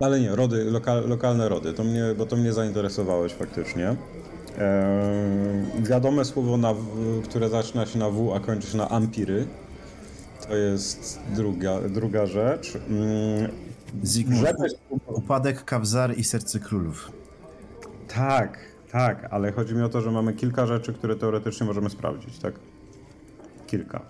Ale nie, rody, loka, lokalne rody, to mnie, bo to mnie zainteresowałeś faktycznie. Eee, wiadome słowo, na, które zaczyna się na W, a kończy się na ampiry. To jest druga, druga rzecz. Mm, Zygmunt, Żebyś upadek, kawzar i serce królów. Tak, tak, ale chodzi mi o to, że mamy kilka rzeczy, które teoretycznie możemy sprawdzić, tak? Kilka.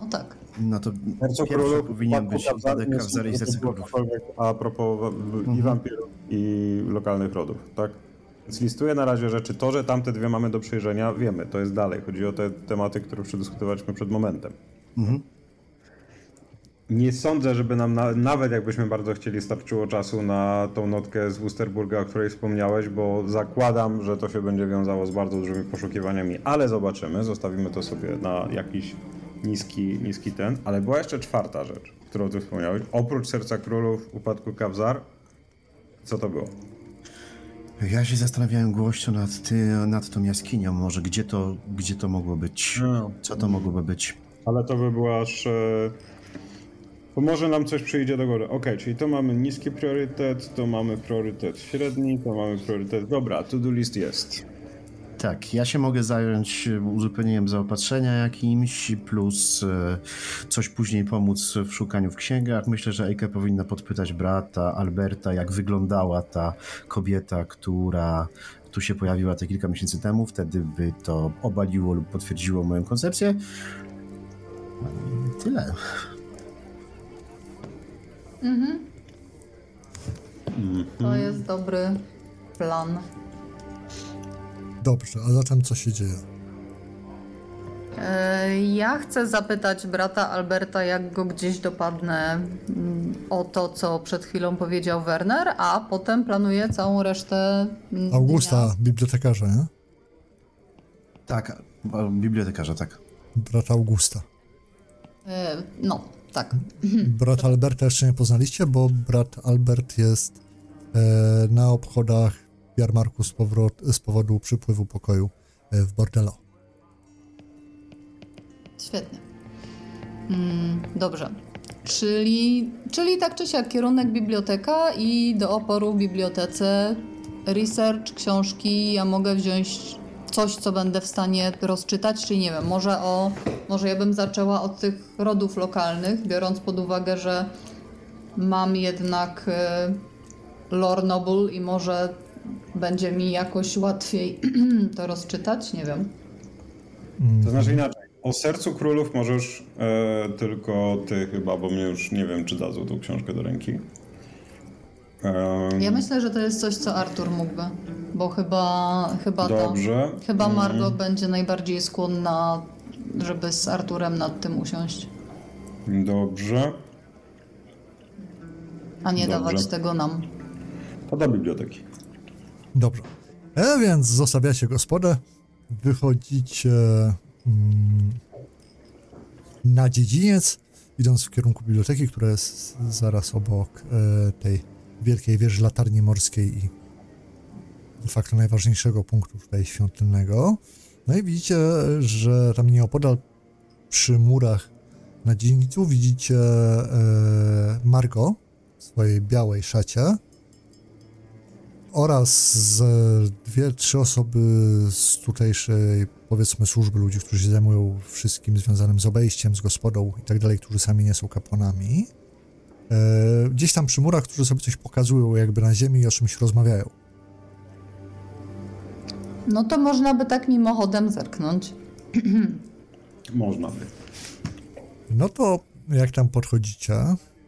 No tak. No to pierwszy powinien być upadek, kawzar i serce królów. A propos i Mhm. wampirów, i lokalnych rodów, tak? Więc listuję na razie rzeczy. To, że tamte dwie mamy do przejrzenia, wiemy, to jest dalej. Chodzi o te tematy, które przedyskutowaliśmy przed momentem. Mhm. Nie sądzę, żeby nam, na, nawet jakbyśmy bardzo chcieli, starczyło czasu na tą notkę z Wusterburga, o której wspomniałeś, bo zakładam, że to się będzie wiązało z bardzo dużymi poszukiwaniami, ale zobaczymy, zostawimy to sobie na jakiś niski, niski ten. Ale była jeszcze czwarta rzecz, którą ty wspomniałeś. Oprócz Serca Królów, Upadku Kawzar, co to było? Ja się zastanawiałem głośno nad, ty, nad tą jaskinią, może gdzie to, gdzie to mogło być. Co to mogłoby być? Ale to by było aż... E... Bo może nam coś przyjdzie do góry. Okej, czyli to mamy niski priorytet, to mamy priorytet średni, to mamy priorytet... Dobra, to-do list jest. Tak, ja się mogę zająć e, uzupełnieniem zaopatrzenia jakimś, plus e, coś później pomóc w szukaniu w księgach. Myślę, że Eike powinna podpytać brata Alberta, jak wyglądała ta kobieta, która tu się pojawiła te kilka miesięcy temu. Wtedy by to obaliło lub potwierdziło moją koncepcję. Tyle. Mhm. To jest dobry plan. Dobrze, a zatem co się dzieje? E, Ja chcę zapytać brata Alberta, jak go gdzieś dopadnę mm, o to, co przed chwilą powiedział Werner, a potem planuję całą resztę mm, Augusta, bibliotekarza, nie? Tak, bibliotekarza, tak. Brat Augusta. dnia. E, No, tak. Brat Alberta jeszcze nie poznaliście, bo brat Albert jest e, na obchodach jarmarku z, powrot, z powodu przypływu pokoju e, w Bordello. Świetnie. Mm, dobrze. Czyli, czyli tak czy siak kierunek biblioteka i do oporu w bibliotece research, książki. Ja mogę wziąć coś, co będę w stanie rozczytać, czyli nie wiem, może o, może ja bym zaczęła od tych rodów lokalnych, biorąc pod uwagę, że mam jednak e, lore noble i może będzie mi jakoś łatwiej to rozczytać, nie wiem. To znaczy inaczej. O sercu królów możesz e, tylko ty chyba, bo mnie już nie wiem, czy dadzą tą książkę do ręki. Ja myślę, że to jest coś, co Artur mógłby, bo chyba, chyba Dobrze. chyba Mm. Margo będzie najbardziej skłonna, żeby z Arturem nad tym usiąść, Dobrze. a nie Dobrze. dawać tego nam. To do biblioteki. Dobrze. E, więc zostawiacie gospodę, wychodzicie mm, na dziedziniec, idąc w kierunku biblioteki, która jest zaraz obok e, tej wielkiej wieży latarni morskiej i de facto najważniejszego punktu tutaj świątynnego. No i widzicie, że tam nieopodal przy murach na dziedzińcu widzicie e, Margo w swojej białej szacie oraz z dwie, trzy osoby z tutejszej, powiedzmy, służby ludzi, którzy się zajmują wszystkim związanym z obejściem, z gospodą i tak dalej, którzy sami nie są kapłanami. E, gdzieś tam przy murach, którzy sobie coś pokazują jakby na ziemi i o czymś rozmawiają. No to można by tak mimochodem zerknąć. Można by. No to jak tam podchodzicie,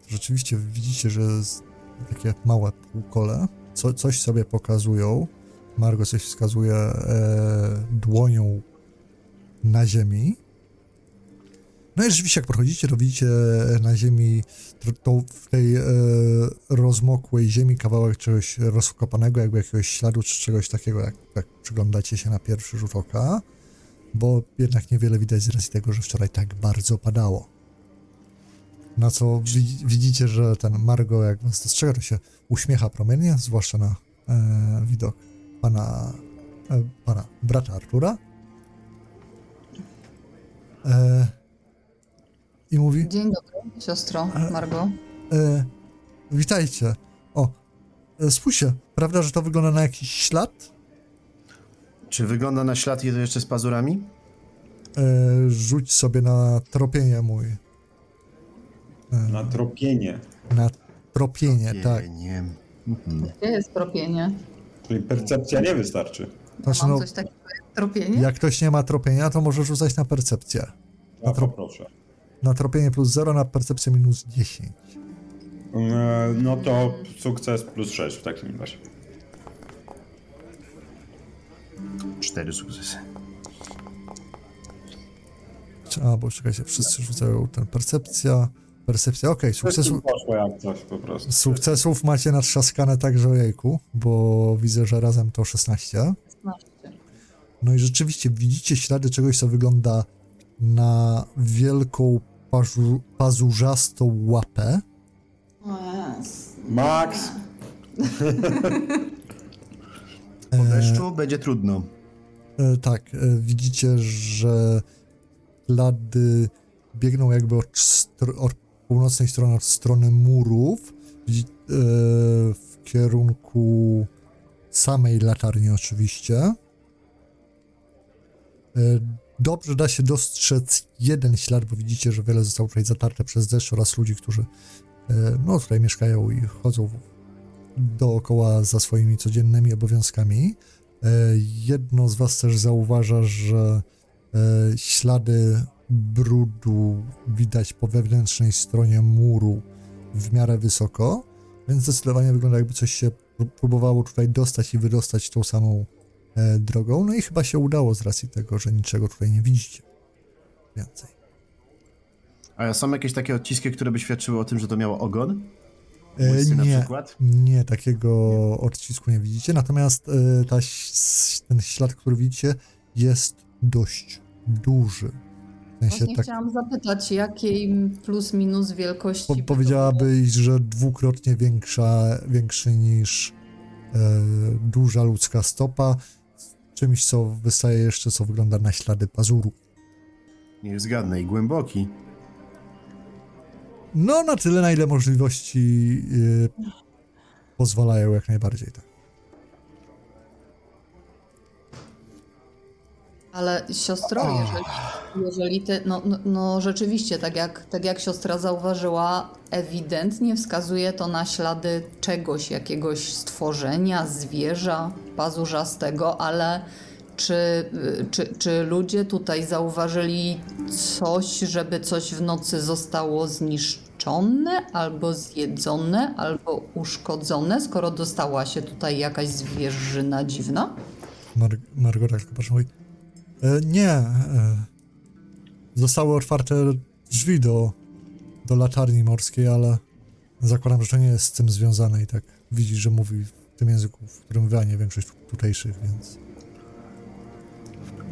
rzeczywiście widzicie, że jest takie małe półkole, co, coś sobie pokazują. Margo coś wskazuje e, dłonią na ziemi. No i rzeczywiście jak podchodzicie, to widzicie na ziemi, to, w tej e, rozmokłej ziemi kawałek czegoś rozkopanego, jakby jakiegoś śladu czy czegoś takiego, jak, jak przyglądacie się na pierwszy rzut oka, bo jednak niewiele widać z racji tego, że wczoraj tak bardzo padało. Na co wi- widzicie, że ten Margo, jak was dostrzega, to się uśmiecha promiennie, zwłaszcza na e, widok pana, e, pana brata Artura. E, I mówi, Dzień dobry, siostro Margo. e, witajcie. O, e, spójrzcie, prawda, że to wygląda na jakiś ślad? Czy wygląda na ślad i to jeszcze z pazurami? E, rzuć sobie na tropienie mój. Na tropienie. Na tropienie, tak. Nie. Mhm. Gdzie jest tropienie? Czyli percepcja nie wystarczy. Znaczy, Mam no, coś takiego jak tropienie? jak ktoś nie ma tropienia, to może rzucać na percepcję. Ja poproszę. Na tropienie plus 0, na percepcję minus 10. E, No to sukces plus 6 w takim razie. Cztery sukcesy. Czy- A, bo czekajcie, wszyscy rzucają ten percepcja. Percepcja, okej, po prostu. sukcesów macie natrzaskane także ojejku, bo widzę, że razem to 16. 16. No i rzeczywiście widzicie ślady czegoś, co wygląda na wielką pażu, pazurzastą łapę. Max! Po deszczu będzie trudno. E, tak, e, widzicie, że ślady biegną jakby od, str- od północnej strony, od strony murów, e, w kierunku samej latarni oczywiście. E, Dobrze da się dostrzec jeden ślad, bo widzicie, że wiele zostało tutaj zatarte przez deszcz oraz ludzi, którzy e, no, tutaj mieszkają i chodzą dookoła za swoimi codziennymi obowiązkami. Jedno z Was też zauważa, że ślady brudu widać po wewnętrznej stronie muru w miarę wysoko, więc zdecydowanie wygląda jakby coś się pró- próbowało tutaj dostać i wydostać tą samą e, drogą. No i chyba się udało z racji tego, że niczego tutaj nie widzicie. więcej. A są jakieś takie odciski, które by świadczyły o tym, że to miało ogon? E, Łysy na nie, przykład? nie, takiego odcisku nie widzicie, natomiast e, ta, ten ślad, który widzicie, jest dość duży. Sensie Właśnie tak chciałam zapytać, jakiej plus minus wielkości. po, powiedziałabyś, że dwukrotnie większa, większy niż e, duża ludzka stopa, czymś, co wystaje jeszcze, co wygląda na ślady pazuru. Niech zgadnę, i głęboki. No, na tyle, na ile możliwości e, pozwalają jak najbardziej, tak. Ale siostro, jeżeli, jeżeli ty, no, no, no rzeczywiście, tak jak, tak jak siostra zauważyła, ewidentnie wskazuje to na ślady czegoś, jakiegoś stworzenia, zwierza pazurzastego, ale czy, czy, czy ludzie tutaj zauważyli coś, żeby coś w nocy zostało zniszczone, albo zjedzone, albo uszkodzone, skoro dostała się tutaj jakaś zwierzyna dziwna? Mar- Margot tak mówi, e, nie, e, zostały otwarte drzwi do, do latarni morskiej, ale zakładam, że to nie jest z tym związane i tak widzisz, że mówi w tym języku, w którym wy, a nie większość tutejszych, więc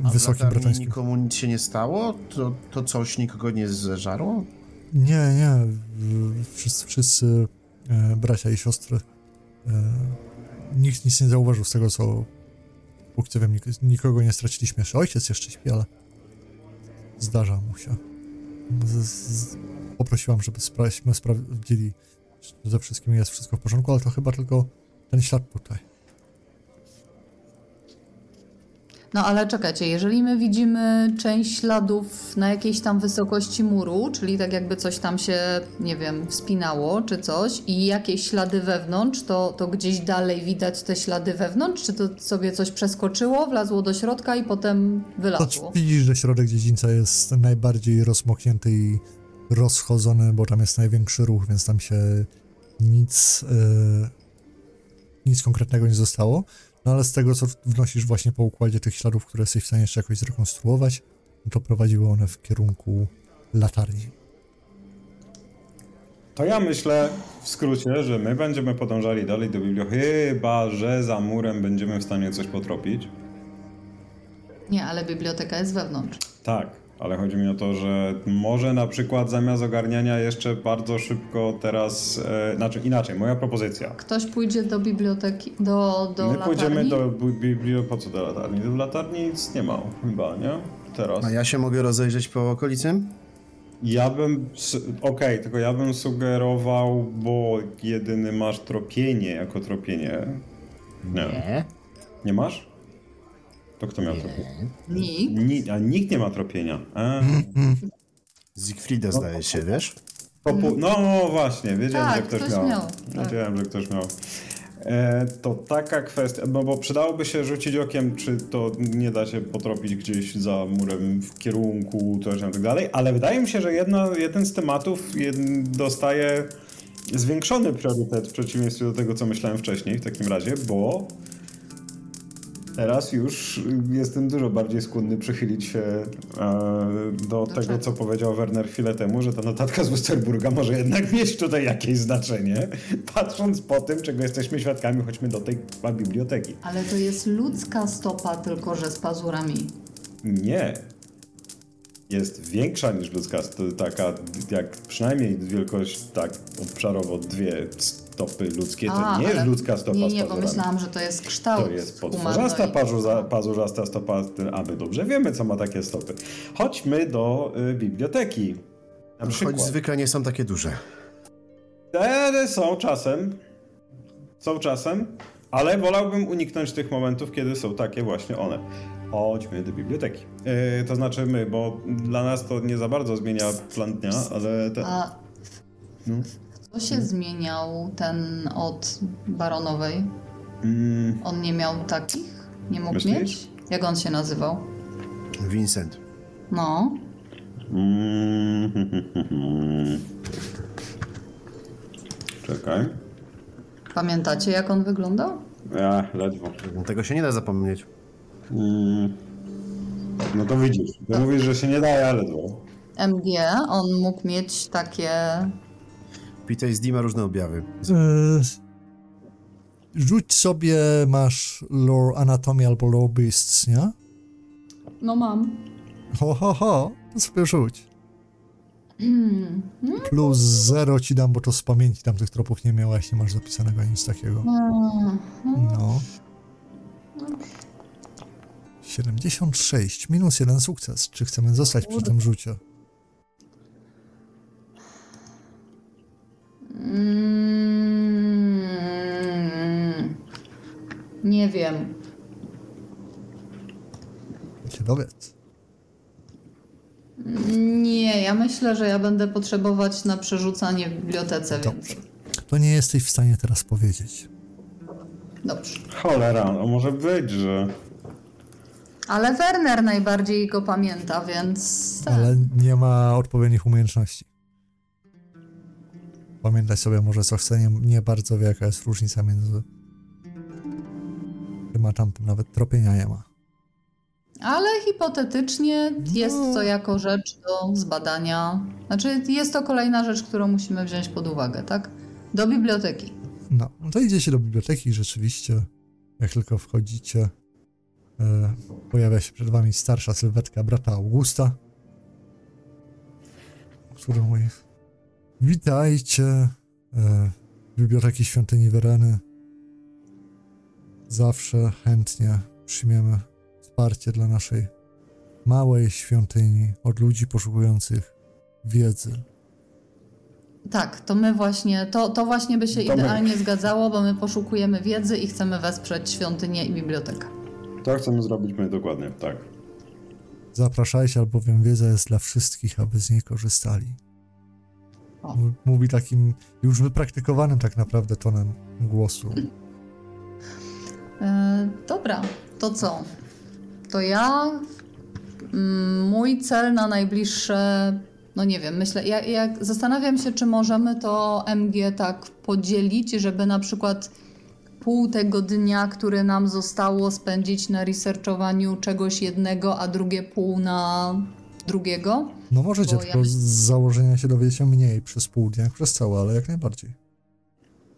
A wysokim bretońskim. nikomu nic się nie stało? To, to coś nikogo nie zeżarło? Nie, nie, wszyscy, wszyscy e, bracia i siostry, e, nikt nic nie zauważył z tego, co póki co wiem, nik nikogo nie straciliśmy jeszcze. Ojciec jeszcze śpi, ale zdarza mu się. Z, z, poprosiłam, żeby sprawdzili, czy ze wszystkim jest wszystko w porządku, ale to chyba tylko ten ślad tutaj. No ale czekajcie, jeżeli my widzimy część śladów na jakiejś tam wysokości muru, czyli tak jakby coś tam się, nie wiem, wspinało czy coś i jakieś ślady wewnątrz, to, to gdzieś dalej widać te ślady wewnątrz? Czy to sobie coś przeskoczyło, wlazło do środka i potem To wylazło? widzisz, że środek dziedzińca jest najbardziej rozmoknięty i rozchodzony, bo tam jest największy ruch, więc tam się nic, e, nic konkretnego nie zostało. No ale z tego, co wnosisz właśnie po układzie tych śladów, które jesteś w stanie jeszcze jakoś zrekonstruować, no to prowadziły one w kierunku latarni. To ja myślę w skrócie, że my będziemy podążali dalej do biblioteki, chyba że za murem będziemy w stanie coś potropić. Nie, ale biblioteka jest wewnątrz. Tak, ale chodzi mi o to, że może na przykład zamiast ogarniania jeszcze bardzo szybko teraz, e, znaczy inaczej, moja propozycja. Ktoś pójdzie do biblioteki, do, do My latarni? pójdziemy do biblioteki, po co do latarni? Do latarni nic nie ma chyba, nie? Teraz. A ja się mogę rozejrzeć po okolicy? Ja bym. Okej, tylko ja bym sugerował, bo jedyny masz tropienie jako tropienie. Nie. Nie masz? To kto miał tropienie? Nikt. Ni a nikt nie ma tropienia. A, Zigfrida zdaje się, wiesz? popu- no właśnie, wiedziałem, Tak, że ktoś, ktoś miał. miał, tak. Wiedziałem, że ktoś miał. E, to taka kwestia, no bo przydałoby się rzucić okiem, czy to nie da się potropić gdzieś za murem w kierunku, coś tam i tak dalej, ale wydaje mi się, że jedna, jeden z tematów jed, dostaje zwiększony priorytet w przeciwieństwie do tego, co myślałem wcześniej w takim razie, bo teraz już jestem dużo bardziej skłonny przychylić się e, do tego, czego? co powiedział Werner chwilę temu, że ta notatka z Westerburga może jednak mieć tutaj jakieś znaczenie, patrząc po tym, czego jesteśmy świadkami, chodźmy do tej biblioteki. Ale to jest ludzka stopa, tylko że z pazurami. Nie. Jest większa niż ludzka, taka jak przynajmniej wielkość tak obszarowo dwie stopy ludzkie. To A, nie jest ludzka stopa Nie, nie, bo myślałam, że to jest kształt To jest potworzasta humanoid. pazurza, pazurzasta stopa, a my dobrze wiemy, co ma takie stopy. Chodźmy do y, biblioteki. Na Choć zwykle nie są takie duże. Te są czasem. Są czasem, ale wolałbym uniknąć tych momentów, kiedy są takie właśnie one. Chodźmy do biblioteki. Yy, to znaczy my, bo dla nas to nie za bardzo zmienia plan dnia, ale te... A No. Co się zmieniał ten od baronowej? Mm, On nie miał takich? Nie mógł Myślisz? mieć? Jak on się nazywał? Vincent. No. mm, Czekaj. Pamiętacie, jak on wyglądał? Ja, ledwo. Tego się nie da zapomnieć. Mm. No to widzisz. Ty mówisz, że się nie daje, ale ledwo. MG, on mógł mieć takie. PTSD ma różne objawy. E, rzuć sobie, masz lore anatomy albo lore beasts, nie? No mam. Ho, ho, ho, to sobie rzuć. Hmm. Plus zero ci dam, bo to z pamięci tam tych tropów nie miałaś, nie masz zapisanego nic takiego. No. 76, minus jeden sukces. Czy chcemy zostać przy tym rzucie? Mm. Nie wiem. Się dowiedz. Nie, ja myślę, że ja będę potrzebować na przerzucanie w bibliotece Dobrze. więcej. To nie jesteś w stanie teraz powiedzieć. Dobrze. Cholera, no może być, że... Ale Werner najbardziej go pamięta, więc. tak. Ale nie ma odpowiednich umiejętności. Pamiętać sobie może co chce, nie, nie bardzo wie jaka jest różnica między... Czy ma tam nawet tropienia nie ma. Ale hipotetycznie jest No. to jako rzecz do zbadania. Znaczy, jest to kolejna rzecz, którą musimy wziąć pod uwagę, tak? Do biblioteki. No, to idziecie do biblioteki rzeczywiście, jak tylko wchodzicie, e, pojawia się przed wami starsza sylwetka brata Augusta, który mówi Witajcie e, w Biblioteki Świątyni Wereny. Zawsze chętnie przyjmiemy wsparcie dla naszej małej świątyni od ludzi poszukujących wiedzy. Tak, to my właśnie, to, to właśnie by się To my. idealnie zgadzało, bo my poszukujemy wiedzy i chcemy wesprzeć świątynię i bibliotekę. To chcemy zrobić my dokładnie, tak. Zapraszajcie, albowiem wiedza jest dla wszystkich, aby z niej korzystali. Mówi takim już wypraktykowanym tak naprawdę tonem głosu. E, dobra, to co? To ja. mm, Mój cel na najbliższe. No nie wiem, myślę. Ja, jak zastanawiam się, czy możemy to MG tak podzielić, żeby na przykład pół tego dnia, który nam zostało, spędzić na researchowaniu czegoś jednego, a drugie pół na drugiego. No możecie, ja tylko my- z założenia się dowiecie mniej przez pół dnia jak przez całe, ale jak najbardziej.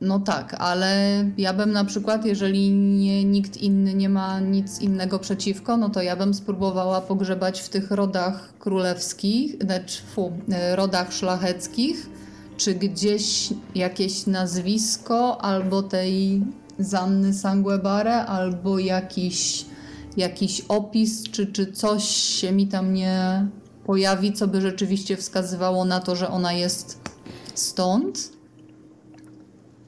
No tak, ale ja bym na przykład, jeżeli nie, nikt inny nie ma nic innego przeciwko, no to ja bym spróbowała pogrzebać w tych rodach królewskich, znaczy, fu, e, rodach szlacheckich, czy gdzieś jakieś nazwisko albo tej Zanny Sanguebare, albo jakiś, jakiś opis, czy, czy coś się mi tam nie pojawi, co by rzeczywiście wskazywało na to, że ona jest stąd.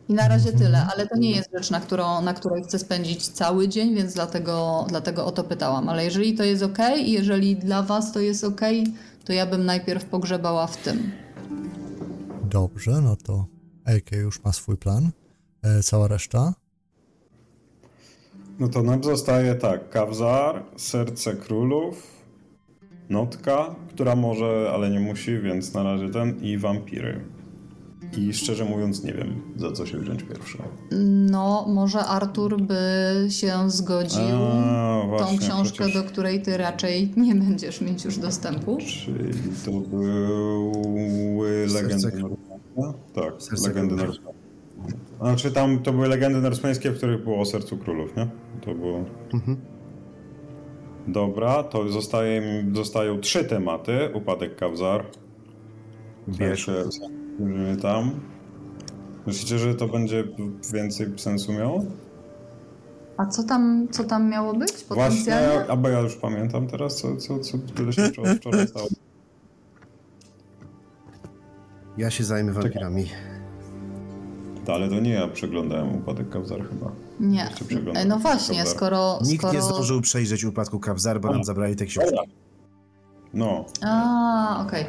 I na razie tyle, ale to nie jest rzecz, na, którą, na której chcę spędzić cały dzień, więc dlatego, dlatego o to pytałam. Ale jeżeli to jest ok i jeżeli dla Was to jest ok, to ja bym najpierw pogrzebała w tym. Dobrze, no to AK już ma swój plan. E, cała reszta. No to nam zostaje tak, Kawzar, Serce Królów, Notka, która może, ale nie musi, więc na razie ten, i Wampiry. I szczerze mówiąc nie wiem, za co się wziąć pierwsze. No, może Artur by się zgodził A, tą właśnie, książkę, przecież- do której Ty raczej nie będziesz mieć już dostępu. Czyli to były legendy norweńskie? Tak, Serce legendy Królów. Znaczy tam to były legendy norweńskie, w których było o sercu królów, nie? To było... Mhm. Dobra, to zostaje, zostają trzy tematy. Upadek Kawzar. Będziemy tam. Myślicie, że to będzie więcej sensu miało? A co tam, co tam miało być Właśnie, potencjalnie? albo ja już pamiętam teraz, co, co, co tyle się wczoraj, wczoraj stało. Ja się zajmę wampirami. Ale to nie ja przeglądałem Upadek Kawzar chyba. Nie. No właśnie, Dobra. skoro... Nikt skoro... nie zdążył przejrzeć upadku Kawzar, bo nam zabrali te książki. Dobra. No, A, okej.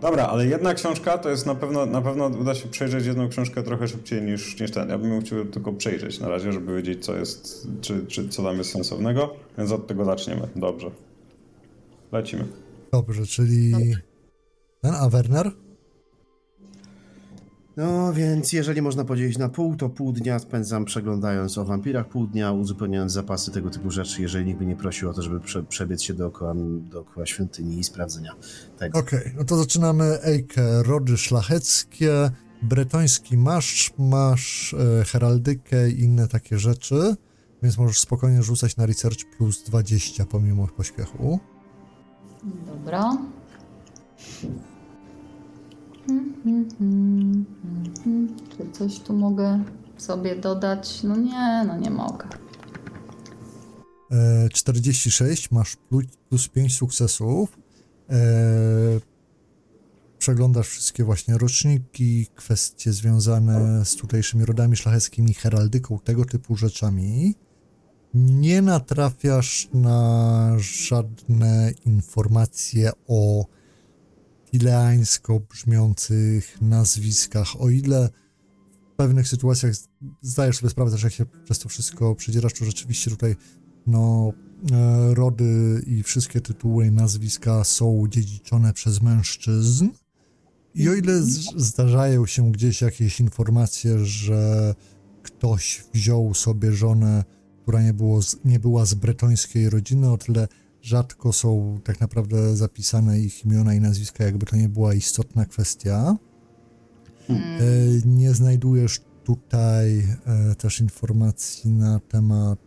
Dobra, ale jedna książka to jest na pewno, na pewno uda się przejrzeć jedną książkę trochę szybciej niż, niż ten. Ja bym ją chciał tylko przejrzeć na razie, żeby wiedzieć, co jest, czy, czy co tam jest sensownego, więc od tego zaczniemy. Dobrze. Lecimy. Dobrze, czyli ten, a Werner? No więc jeżeli można podzielić na pół, to pół dnia spędzam przeglądając o wampirach, pół dnia uzupełniając zapasy tego typu rzeczy, jeżeli nikt by nie prosił o to, żeby prze, przebiec się dookoła, dookoła świątyni i sprawdzenia tego. Okej, no to zaczynamy Ejkę, rody szlacheckie, bretoński masz, masz e, heraldykę i inne takie rzeczy, więc możesz spokojnie rzucać na research plus 20 pomimo pośpiechu. Dobra. Czy coś tu mogę sobie dodać? No nie, no nie mogę. E, 46, masz plus, plus 5 sukcesów. E, przeglądasz wszystkie właśnie roczniki, kwestie związane z tutejszymi rodami szlacheckimi, heraldyką, tego typu rzeczami. Nie natrafiasz na żadne informacje o ileańsko brzmiących nazwiskach, o ile w pewnych sytuacjach zdajesz sobie sprawę też, jak się przez to wszystko przedzierasz, to rzeczywiście tutaj no, e, rody i wszystkie tytuły i nazwiska są dziedziczone przez mężczyzn. I o ile z- zdarzają się gdzieś jakieś informacje, że ktoś wziął sobie żonę, która nie, było nie była z bretońskiej rodziny, o tyle rzadko są tak naprawdę zapisane ich imiona i nazwiska, jakby to nie była istotna kwestia. E, Nie znajdujesz tutaj e, też informacji na temat,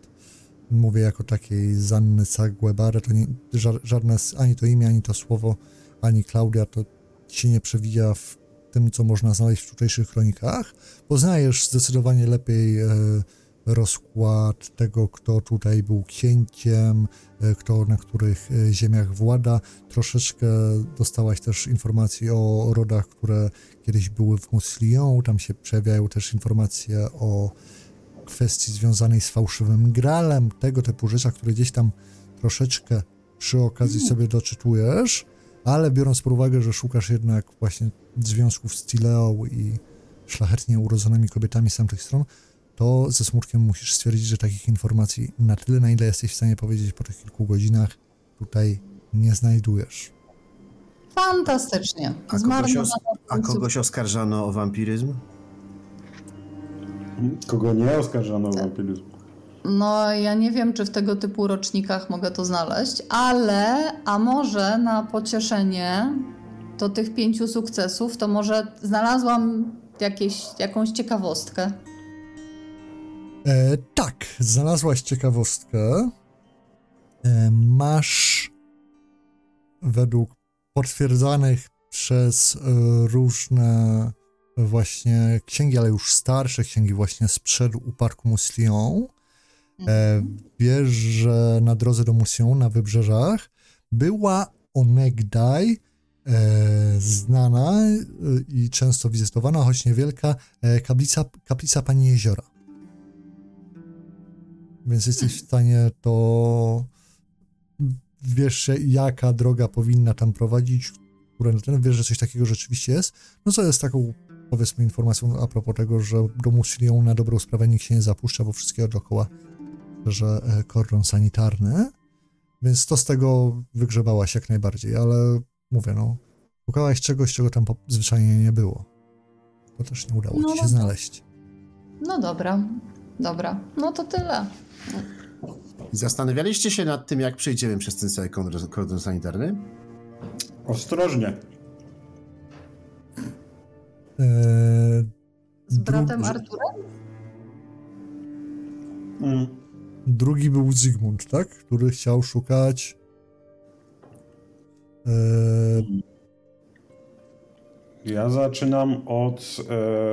mówię jako takiej Zanny Sagłebare, to nie, ża- żadne, ani to imię, ani to słowo, ani Klaudia, to się nie przewija w tym, co można znaleźć w tutejszych kronikach. Poznajesz zdecydowanie lepiej e, rozkład tego, kto tutaj był księciem, e, kto na których e, ziemiach włada. Troszeczkę dostałaś też informacji o rodach, które kiedyś były w Muslion. Tam się przejawiają też informacje o kwestii związanej z fałszywym gralem, tego typu rzeczach, które gdzieś tam troszeczkę przy okazji sobie doczytujesz, ale biorąc pod uwagę, że szukasz jednak właśnie związków z Tileą i szlachetnie urodzonymi kobietami z tamtych stron, to ze smutkiem musisz stwierdzić, że takich informacji na tyle, na ile jesteś w stanie powiedzieć po tych kilku godzinach, tutaj nie znajdujesz. Fantastycznie. A kogoś, os- a kogoś oskarżano o wampiryzm? Kogo nie oskarżano o wampiryzm? No, ja nie wiem, czy w tego typu rocznikach mogę to znaleźć, ale a może na pocieszenie do tych pięciu sukcesów, to może znalazłam jakieś, jakąś ciekawostkę. E, tak, znalazłaś ciekawostkę. E, masz według potwierdzanych przez e, różne właśnie księgi, ale już starsze księgi właśnie sprzed upadku Muslion, e, wiesz, że na drodze do Muslion na wybrzeżach była onegdaj e, znana e, i często wizytowana, choć niewielka, e, kaplica, kaplica Pani Jeziora. Więc jesteś w stanie to. Wiesz, jaka droga powinna tam prowadzić, które na ten, wiesz, że coś takiego rzeczywiście jest. No co jest taką, powiedzmy, informacją a propos tego, że do Muslią na dobrą sprawę nikt się nie zapuszcza, bo wszystkiego dookoła, że e, kordon sanitarny. Więc to z tego wygrzebałaś jak najbardziej, ale mówię, no, szukałaś czegoś, czego tam zwyczajnie nie było. To też nie udało No, ci się no znaleźć. No dobra, dobra. No to tyle. Zastanawialiście się nad tym, jak przejdziemy przez ten cały kordon, sanitarny? Ostrożnie. Eee, Z bratem drugi- Arturem? Mm. Drugi był Zygmunt, tak? Który chciał szukać. Eee, Ja zaczynam od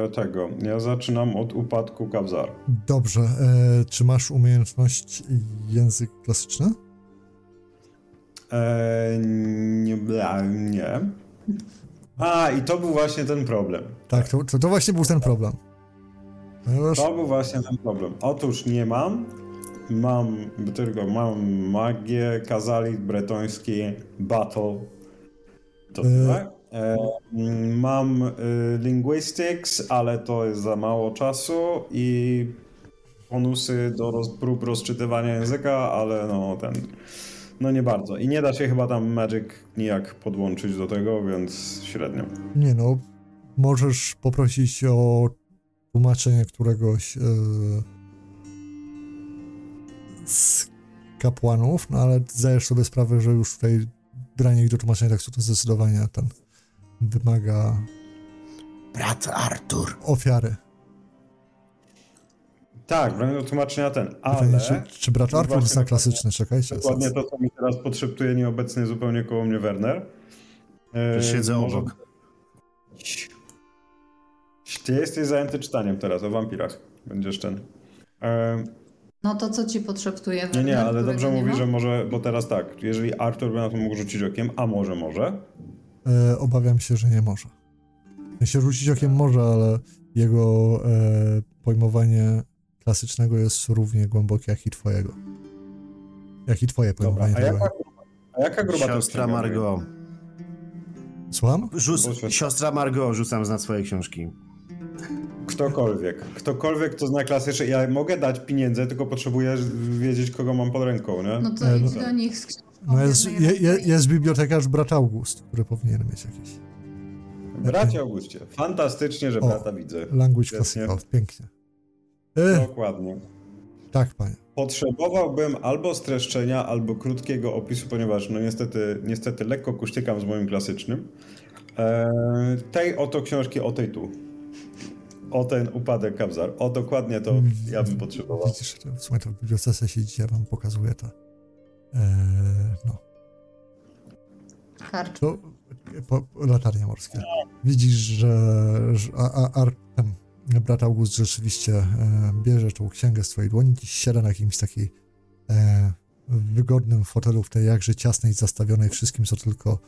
e, tego. Ja zaczynam od upadku Kawzar. dobrze. Eee, czy masz umiejętność język klasyczny? E, nie, bla, nie. A, i to był właśnie ten problem. Tak, to, to, to właśnie był ten problem. Ponieważ To był właśnie ten problem. Otóż nie mam. Mam tylko mam magię, kazalit bretoński, battle. To E. tyle. Mam y, linguistics, ale to jest za mało czasu i bonusy do roz, prób rozczytywania języka, ale no ten. No nie bardzo. I nie da się chyba tam Magic nijak podłączyć do tego, więc średnio. nie no, możesz poprosić o tłumaczenie któregoś e, z kapłanów, no ale zdajesz sobie sprawę, że już tutaj branie ich do tłumaczenia tekstu to zdecydowanie ten wymaga Brat Artur. ofiary. Tak, będę do tłumaczenia ten, Pytanie, ale... czy, czy brat Artur zna klasyczny? Czekajcie. Dokładnie to, co mi teraz podszeptuje nieobecny zupełnie koło mnie Werner. E, Siedzę może- obok. Ty jesteś zajęty czytaniem teraz o wampirach. Będziesz ten. E, No to co ci podszeptuje? nie, Werner, nie, ale którego dobrze nie mówi, że może, bo teraz tak, jeżeli Artur by na to mógł rzucić okiem, a może może, E, obawiam się, że nie może. W sensie rzucić okiem może, ale jego e, pojmowanie klasycznego jest równie głębokie jak i twojego. Jak i twoje Dobra, pojmowanie a tego. jaka, a jaka gruba to jest Siostra? Margot. Słucham? Rzuc- siostra Margot, rzucam na swoje książki. Ktokolwiek. Ktokolwiek, kto zna klasyczne. Ja mogę dać pieniądze, tylko potrzebuję wiedzieć, kogo mam pod ręką, nie? No to E, idź no- do nich z książką No jest, je, je, jest bibliotekarz brat August, który powinien mieć jakiś Bracie Augustie, fantastycznie, że O. brata widzę. language classical. Pięknie. E, Dokładnie. tak, panie. Potrzebowałbym albo streszczenia, albo krótkiego opisu, ponieważ no niestety, niestety lekko kusztykam z moim klasycznym. Eee, tej oto książki, o tej tu. O ten upadek Kabzar. O dokładnie to ja bym potrzebował. Widzisz, to w sumie to w bibliotece siedzi, ja wam pokazuję to. E, no. Karcz. To po, latarnie morskie. Widzisz, że, że a, a, ten brat August rzeczywiście e, bierze tą księgę z twojej dłoni i siada na jakimś takiej e, wygodnym fotelu w tej jakże ciasnej, zastawionej wszystkim, co tylko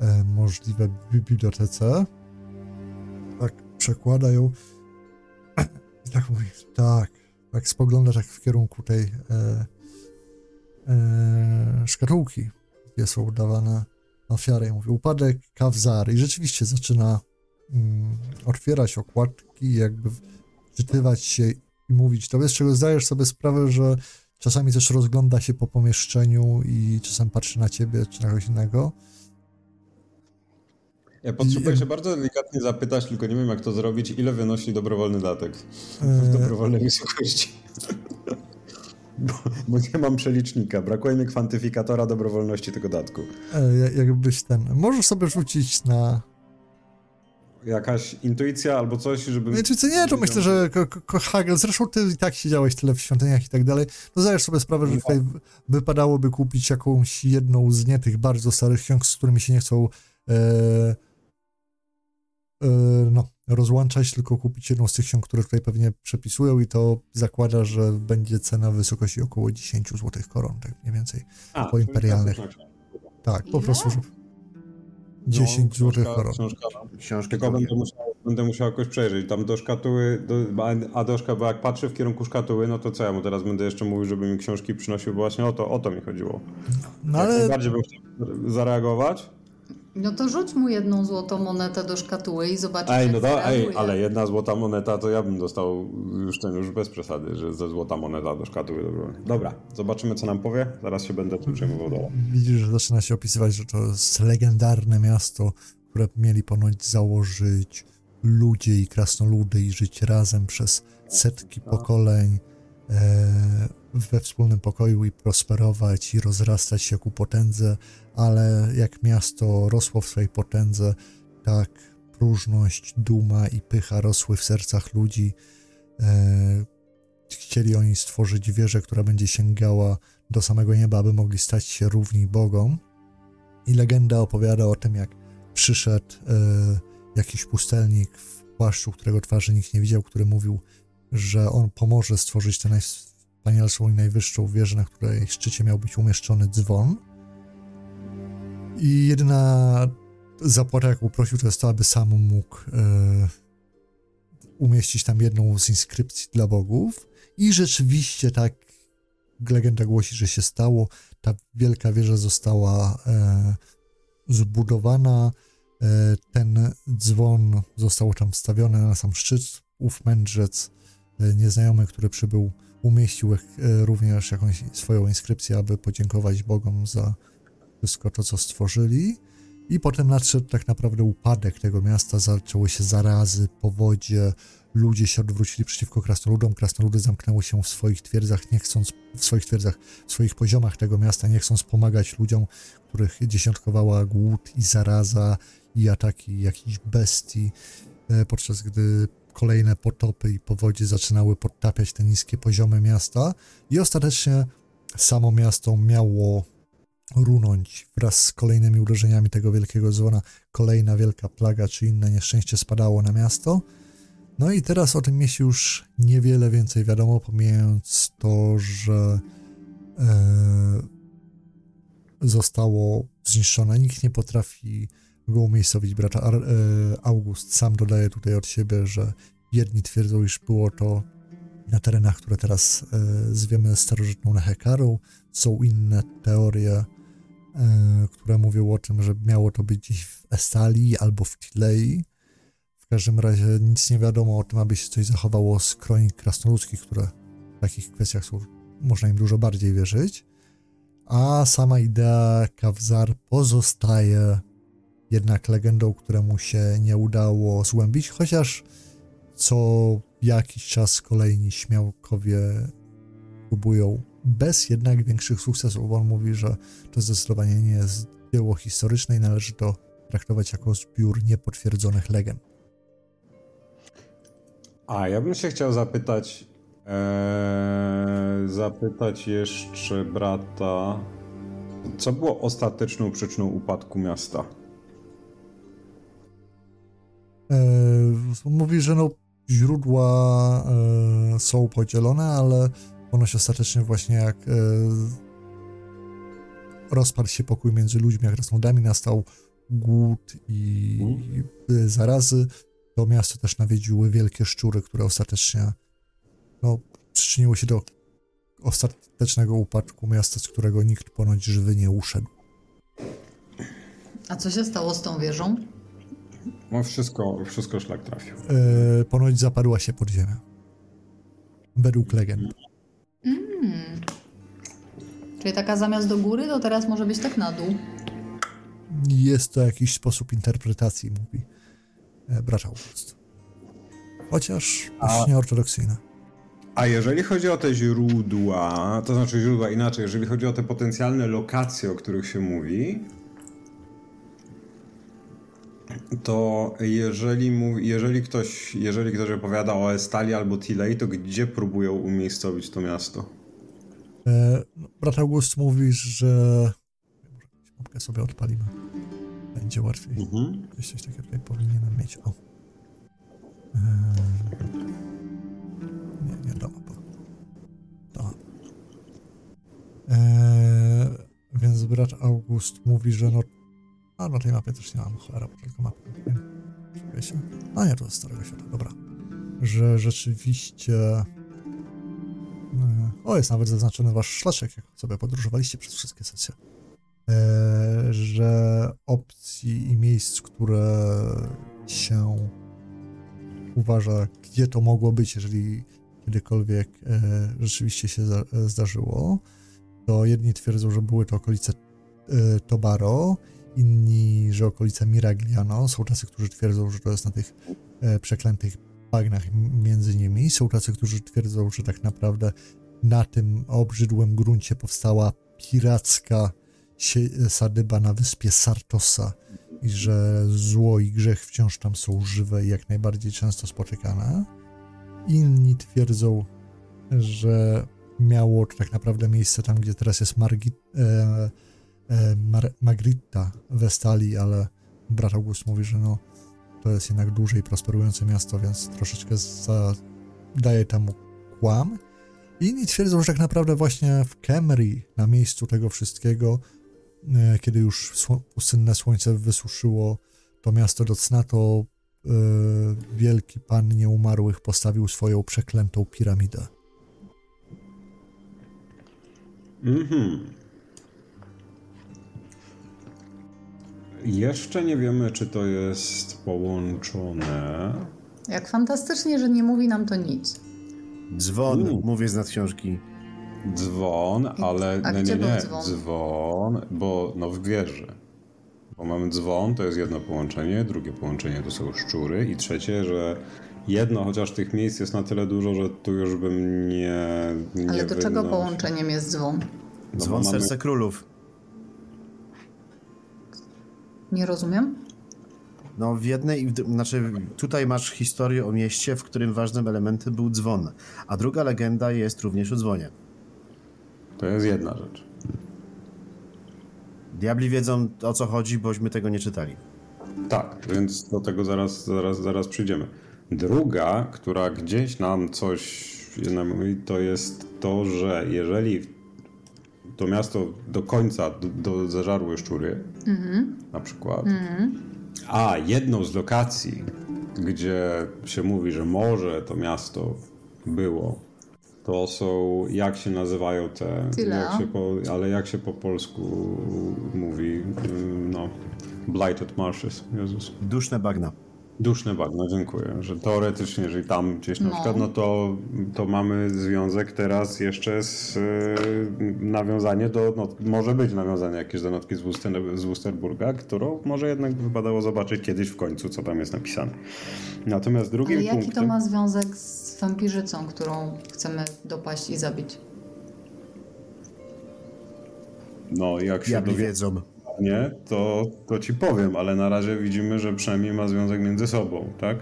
e, możliwe bi- bibliotece. Tak, przekłada ją i tak mówi, tak, tak spogląda tak w kierunku tej e, e, szkatułki, gdzie są udawane ofiary. I mówi upadek Kawzar i rzeczywiście zaczyna mm, otwierać okładki jakby wczytywać się i mówić. Tobie, z czego zdajesz sobie sprawę, że czasami też rozgląda się po pomieszczeniu i czasem patrzy na ciebie czy na kogoś innego. Ja potrzebuję I- się bardzo delikatnie zapytać, tylko nie wiem jak to zrobić, ile wynosi dobrowolny datek? W E, dobrowolnej wysokości. Bo, bo nie mam przelicznika, brakuje mi kwantyfikatora dobrowolności tego datku. e, ja- jakbyś ten, możesz sobie rzucić na Jakaś intuicja albo coś, żeby... Znaczy, co nie, to myślę, że ko- Hagel, zresztą ty i tak siedziałeś tyle w świątyniach i tak dalej, to zdajesz sobie sprawę, że tutaj wypadałoby kupić jakąś jedną z nie tych bardzo starych ksiąg, z którymi się nie chcą e, e, no, rozłączać, tylko kupić jedną z tych ksiąg, które tutaj pewnie przepisują i to zakłada, że będzie cena w wysokości około 10 złotych koron, tak mniej więcej. A, po imperialnych. Tak, po prostu, że No, 10 złotych książka- koron. Książka, tylko drugie. będę musiał, będę musiał jakoś przejrzeć. Tam do szkatuły, do, a do szka, bo jak patrzę w kierunku szkatuły, no to co ja mu teraz będę jeszcze mówił, żeby mi książki przynosił, bo właśnie o to, o to mi chodziło. No Jak ale najbardziej bym chciał zareagować. No to rzuć mu jedną złotą monetę do szkatuły i zobaczysz, Ej, jak no da, ej, ale jedna złota moneta to ja bym dostał już ten, już bez przesady, że ze złota moneta do szkatuły. Dobra, dobra zobaczymy co nam powie. Zaraz się będę tym przejmował dalej. Widzisz, że zaczyna się opisywać, że to jest legendarne miasto, które mieli ponoć założyć ludzie i krasnoludy i żyć razem przez setki pokoleń e, we wspólnym pokoju i prosperować i rozrastać się ku potędze, ale jak miasto rosło w swojej potędze, tak próżność, duma i pycha rosły w sercach ludzi. E, chcieli oni stworzyć wieżę, która będzie sięgała do samego nieba, aby mogli stać się równi Bogom. I legenda opowiada o tym, jak przyszedł e, jakiś pustelnik w płaszczu, którego twarzy nikt nie widział, który mówił, że on pomoże stworzyć tę najwspanialszą i najwyższą wieżę, na której szczycie miał być umieszczony dzwon. I jedyna zapłata, jaką prosił, to jest to, aby sam mógł e, umieścić tam jedną z inskrypcji dla bogów. I rzeczywiście tak legenda głosi, że się stało. Ta wielka wieża została e, zbudowana. E, ten dzwon został tam wstawiony na sam szczyt. Ów mędrzec e, nieznajomy, który przybył, umieścił e, również jakąś swoją inskrypcję, aby podziękować Bogom za wszystko to, co stworzyli. I potem nadszedł tak naprawdę upadek tego miasta, zaczęły się zarazy, powodzie, ludzie się odwrócili przeciwko krasnoludom, krasnoludy zamknęły się w swoich twierdzach, nie chcąc, w swoich twierdzach, w swoich poziomach tego miasta, nie chcąc pomagać ludziom, których dziesiątkowała głód i zaraza i ataki jakichś bestii, e, podczas gdy kolejne potopy i powodzie zaczynały podtapiać te niskie poziomy miasta. I ostatecznie samo miasto miało runąć wraz z kolejnymi uderzeniami tego wielkiego dzwona. Kolejna wielka plaga czy inne nieszczęście spadało na miasto. No i teraz o tym mieście już niewiele więcej wiadomo, pomijając to, że e, zostało zniszczone. Nikt nie potrafi go umiejscowić. Brat Ar- e, August sam dodaje tutaj od siebie, że jedni twierdzą, iż było to na terenach, które teraz e, zwiemy starożytną Nehekarą. Są inne teorie, które mówią o tym, że miało to być gdzieś w Estalii albo w Tilei. W każdym razie nic nie wiadomo o tym, aby się coś zachowało z kronik krasnoludzkich, które w takich kwestiach są, można im dużo bardziej wierzyć. A sama idea Kawzar pozostaje jednak legendą, któremu się nie udało zgłębić, chociaż co jakiś czas kolejni śmiałkowie próbują bez jednak większych sukcesów, bo on mówi, że to zdecydowanie nie jest dzieło historyczne i należy to traktować jako zbiór niepotwierdzonych legend. A ja bym się chciał zapytać, eee, zapytać jeszcze brata, co było ostateczną przyczyną upadku miasta? E, mówi, że no źródła e, są podzielone, ale ponoć ostatecznie właśnie jak e, rozparł się pokój między ludźmi a krasnoludami, nastał głód i były zarazy, to miasto też nawiedziły wielkie szczury, które ostatecznie no, przyczyniły się do ostatecznego upadku miasta, z którego nikt ponoć żywy nie uszedł. A co się stało z tą wieżą? No wszystko, wszystko szlak trafił. E, ponoć zaparła się pod ziemię. Według legend. Mm. Czyli taka zamiast do góry, to teraz może być tak na dół. Jest to jakiś sposób interpretacji, mówi e, brat August. Chociaż A- dość nieortodoksyjne. A jeżeli chodzi o te źródła, to znaczy źródła inaczej, jeżeli chodzi o te potencjalne lokacje, o których się mówi, to jeżeli, jeżeli, ktoś, jeżeli ktoś opowiada o Estali albo Tilei, to gdzie próbują umiejscowić to miasto? E, no, brat August mówi, że może mapkę sobie odpalimy. Będzie łatwiej. Mhm. Coś takiego tutaj powinienem mieć. O. E, nie, nie, ta mapa. E, więc brat August mówi, że no... A na tej mapie też nie mam cholera, bo tylko mapę. Się. A nie, to jest Starego Świata, dobra. Że rzeczywiście... e, O, jest nawet zaznaczony wasz szlaczek, jak sobie podróżowaliście przez wszystkie sesje. E, że opcji i miejsc, które się uważa, gdzie to mogło być, jeżeli kiedykolwiek e, rzeczywiście się zdarzyło, to jedni twierdzą, że były to okolice Tobaro, inni, że okolice Miragliano. Są tacy, którzy twierdzą, że to jest na tych przeklętych bagnach między nimi. Są tacy, którzy twierdzą, że tak naprawdę na tym obrzydłym gruncie powstała piracka sadyba na wyspie Sartosa i że zło i grzech wciąż tam są żywe i jak najbardziej często spotykane. Inni twierdzą, że miało tak naprawdę miejsce tam, gdzie teraz jest Margit, e, e, Mar- Magritta w Estalii, ale brat August mówi, że no, to jest jednak duże i prosperujące miasto, więc troszeczkę daje temu kłam. Inni twierdzą, że tak naprawdę właśnie w Kemri, na miejscu tego wszystkiego, e, kiedy już sło- słońce wysuszyło to miasto do cna, to e, wielki pan nieumarłych postawił swoją przeklętą piramidę. Mhm. Jeszcze nie wiemy, czy to jest połączone. Jak fantastycznie, że nie mówi nam to nic. Dzwon, Mm. mówię z nad książki. Dzwon, ale A nie, nie, nie. dzwon? Dzwon, bo no w wieży. Bo mamy dzwon, to jest jedno połączenie, drugie połączenie to są szczury i trzecie, że jedno, chociaż tych miejsc jest na tyle dużo, że tu już bym nie. nie Ale do czego wygnał. połączeniem jest dzwon? No Dzwon mamy- serce królów. Nie rozumiem. No w jednej, znaczy tutaj masz historię o mieście, w którym ważnym elementem był dzwon, a druga legenda jest również o dzwonie. To jest jedna rzecz. Diabli wiedzą o co chodzi, bośmy tego nie czytali. Tak, więc do tego zaraz, zaraz, zaraz przyjdziemy. Druga, która gdzieś nam coś to jest to, że jeżeli to miasto do końca do, do zażarły szczury, na przykład, a jedną z lokacji, gdzie się mówi, że może to miasto było, to są, jak się nazywają te, Tyle. jak się po, ale jak się po polsku mówi, no, blighted marshes, Jezus. Duszne bagna. Duszne bagno, dziękuję. Że teoretycznie, jeżeli tam gdzieś na No. przykład, no to, to mamy związek teraz jeszcze z e, nawiązanie do, no, może być nawiązanie jakieś do notki z, Wuster, z Wusterburga, którą może jednak wypadało zobaczyć kiedyś w końcu, co tam jest napisane. Natomiast drugim Ale jaki punktem... to ma związek z wampirzycą, którą chcemy dopaść i zabić? No, jak się Diabli dowie... wiedzą. nie, to, to ci powiem, ale na razie widzimy, że przynajmniej ma związek między sobą, tak?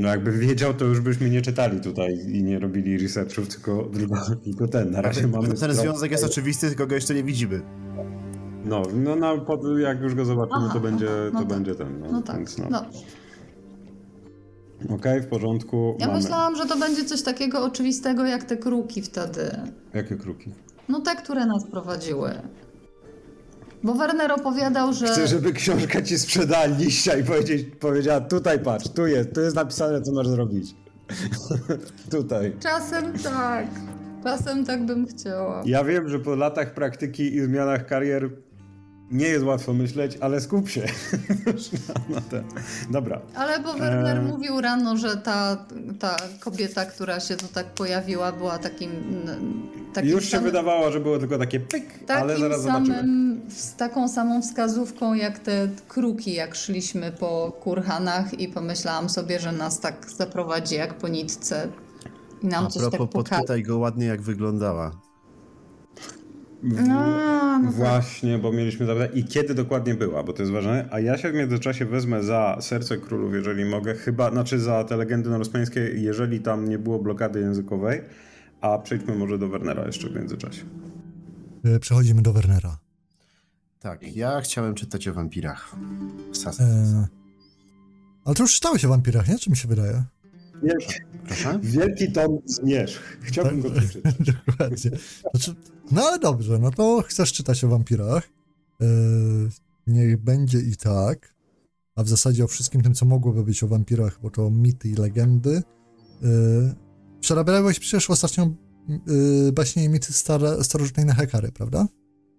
No jakby wiedział, to już byśmy nie czytali tutaj i nie robili researchów, tylko, tylko, tylko ten. Na razie mamy... Ten związek jest oczywisty, tylko go jeszcze nie widzimy. No, no na, pod, jak już go zobaczymy, Aha, to będzie, no to tak. będzie ten. No, No tak. Więc no. No. Okej, w porządku. Ja mamy... myślałam, że to będzie coś takiego oczywistego jak te kruki wtedy. Jakie kruki? No te, które nas prowadziły. Bo Werner opowiadał, że. Chcę, żeby książka ci sprzedała liścia i powiedzieć, powiedziała, tutaj patrz, tu jest, tu jest napisane, co masz zrobić. tutaj. Czasem tak. Czasem tak bym chciała. Ja wiem, że po latach praktyki i zmianach karier nie jest łatwo myśleć, ale skup się. na ten. Dobra. Ale bo Werner Eee. mówił rano, że ta, ta kobieta, która się tu tak pojawiła, była takim. takim Już się samym- wydawało, że było tylko takie pyk, Takim ale zaraz zobaczymy. samym, z taką samą wskazówką jak te kruki, jak szliśmy po kurhanach i pomyślałam sobie, że nas tak zaprowadzi jak po nitce i nam A coś propos, tak pokaże. podpytaj go ładnie jak wyglądała. No, no tak. Właśnie, bo mieliśmy zapytać i kiedy dokładnie była, bo to jest ważne. A ja się w międzyczasie wezmę za Serce Królów, jeżeli mogę, chyba, znaczy za te legendy norweńskie, jeżeli tam nie było blokady językowej, a przejdźmy może do Wernera jeszcze w międzyczasie. E, Przechodzimy do Wernera. Tak, ja chciałem czytać o wampirach. Sasa. E, ale to już czytałeś o wampirach, nie? Czy mi się wydaje? Proszę? Wielki tom zmierzch. Chciałbym go przeczytać. Dokładnie. Znaczy, no ale dobrze, no to chcesz czytać o wampirach. E, niech będzie i tak. A w zasadzie o wszystkim tym, co mogłoby być o wampirach, bo to mity i legendy. E, przerabiałeś przecież ostatnio e, baśnie i mity stare, starożytnej na Hekary, prawda?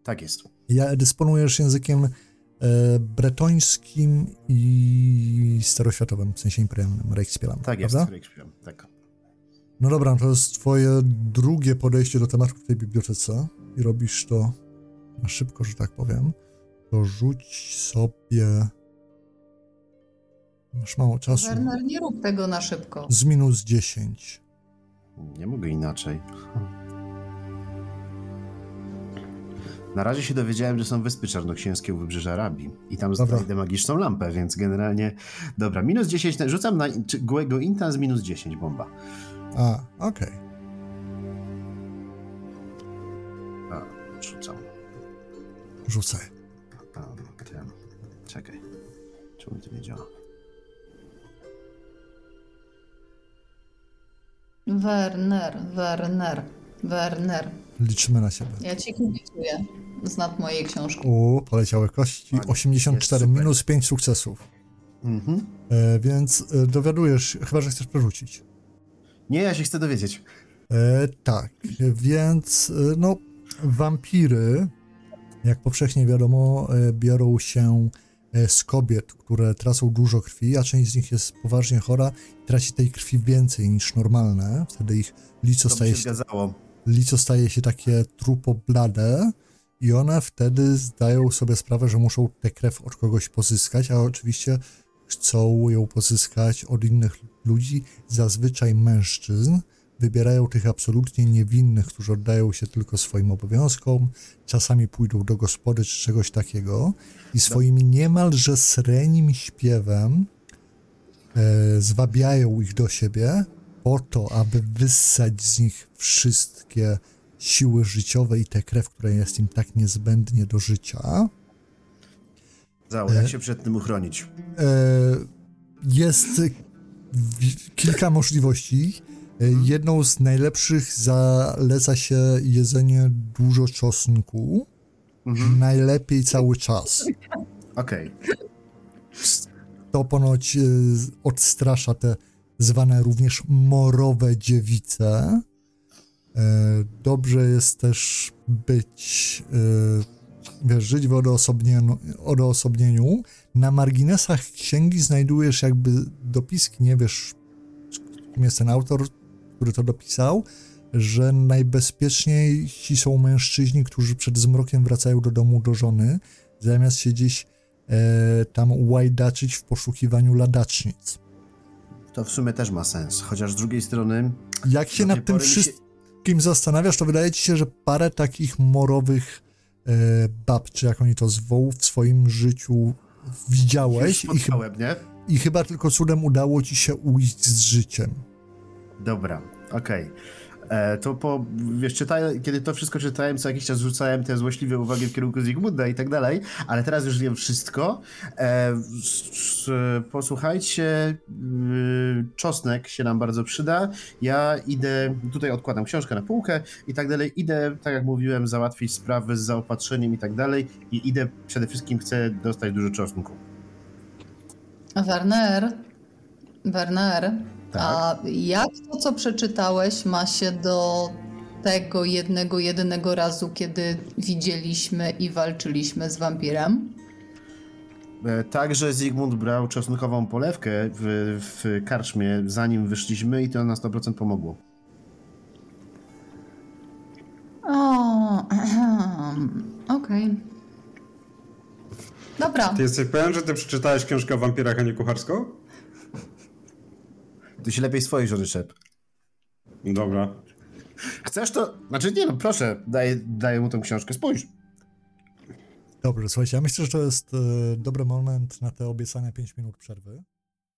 Tak jest. Ja dysponujesz językiem bretońskim i staroświatowym, w sensie imperialnym, Reichspielam, Tak jest. Shakespeare, Tak. No dobra, to jest twoje drugie podejście do tematu w tej bibliotece i robisz to na szybko, że tak powiem. To rzuć sobie... Masz mało czasu. Werner, nie rób tego na szybko. Z minus 10. Nie mogę inaczej. Na razie się dowiedziałem, że są wyspy czarnoksięskie u wybrzeża Arabii i tam Dobra. znajdę magiczną lampę, więc generalnie... Dobra, minus 10, na- rzucam na Guego Inta z minus 10, bomba. A, okej. A, rzucam. A, ten. Czekaj. Czemu to nie działa? Werner, Werner, Werner. Liczymy na siebie. Ja ci kibicuję z nad mojej książki. U, poleciały kości. Ładnie. 84, Jest super. minus 5 sukcesów. Mhm. E, więc e, dowiadujesz, chyba że chcesz przerzucić. Nie, ja się chcę dowiedzieć. E, tak, więc e, no, wampiry, jak powszechnie wiadomo, e, biorą się e, z kobiet, które tracą dużo krwi, a część z nich jest poważnie chora i traci tej krwi więcej niż normalne. Wtedy ich lico To staje się się, lico staje się takie trupo blade i one wtedy zdają sobie sprawę, że muszą tę krew od kogoś pozyskać, a oczywiście chcą ją pozyskać od innych ludzi, zazwyczaj mężczyzn. Wybierają tych absolutnie niewinnych, którzy oddają się tylko swoim obowiązkom, czasami pójdą do gospody czy czegoś takiego i swoim niemalże srenim śpiewem e, zwabiają ich do siebie po to, aby wyssać z nich wszystkie siły życiowe i tę krew, która jest im tak niezbędnie do życia. Zał, jak się przed tym uchronić? E, jest kilka możliwości. E, Jedną z najlepszych zaleca się jedzenie dużo czosnku. Najlepiej cały czas. Okej. To ponoć e, odstrasza te zwane również morowe dziewice. E, Dobrze jest też być, e, wiesz, żyć w odosobnieniu, odosobnieniu. Na marginesach księgi znajdujesz jakby dopiski, nie wiesz, kim jest ten autor, który to dopisał, że najbezpieczniejsi są mężczyźni, którzy przed zmrokiem wracają do domu do żony, zamiast się gdzieś e, tam łajdaczyć w poszukiwaniu ladacznic. To w sumie też ma sens. Chociaż z drugiej strony, Jak się nad tym pory wszystkim zastanawiasz, to wydaje ci się, że parę takich morowych e, bab, czy jak oni to zwą, w swoim życiu widziałeś i, chyba, spotkałem, nie? i chyba tylko cudem udało ci się ujść z życiem. Dobra, okej. E, To po, wiesz, czytałem, kiedy to wszystko czytałem, co jakiś czas rzucałem te złośliwe uwagi w kierunku Zygmunda i tak dalej, ale teraz już wiem wszystko. E, posłuchajcie, y, czosnek się nam bardzo przyda. Ja idę, tutaj odkładam książkę na półkę i tak dalej. Idę, tak jak mówiłem, załatwić sprawy z zaopatrzeniem i tak dalej i idę, przede wszystkim chcę dostać dużo czosnku. Werner, Werner, Tak. a jak to, co przeczytałeś, ma się do tego jednego, jedynego razu, kiedy widzieliśmy i walczyliśmy z wampirem? E, Także Zygmunt brał czosnkową polewkę w, w karczmie, zanim wyszliśmy i to na 100% pomogło. O, okej. Dobra, Ty jesteś pewien, że ty przeczytałeś książkę o wampirach, a nie kucharską? Ty się lepiej swojej żony szep. Dobra. Chcesz to? Znaczy nie no, proszę, daję, daję mu tą książkę, spójrz. Dobrze, słuchajcie, ja myślę, że to jest e, dobry moment na te obiecane 5 minut przerwy.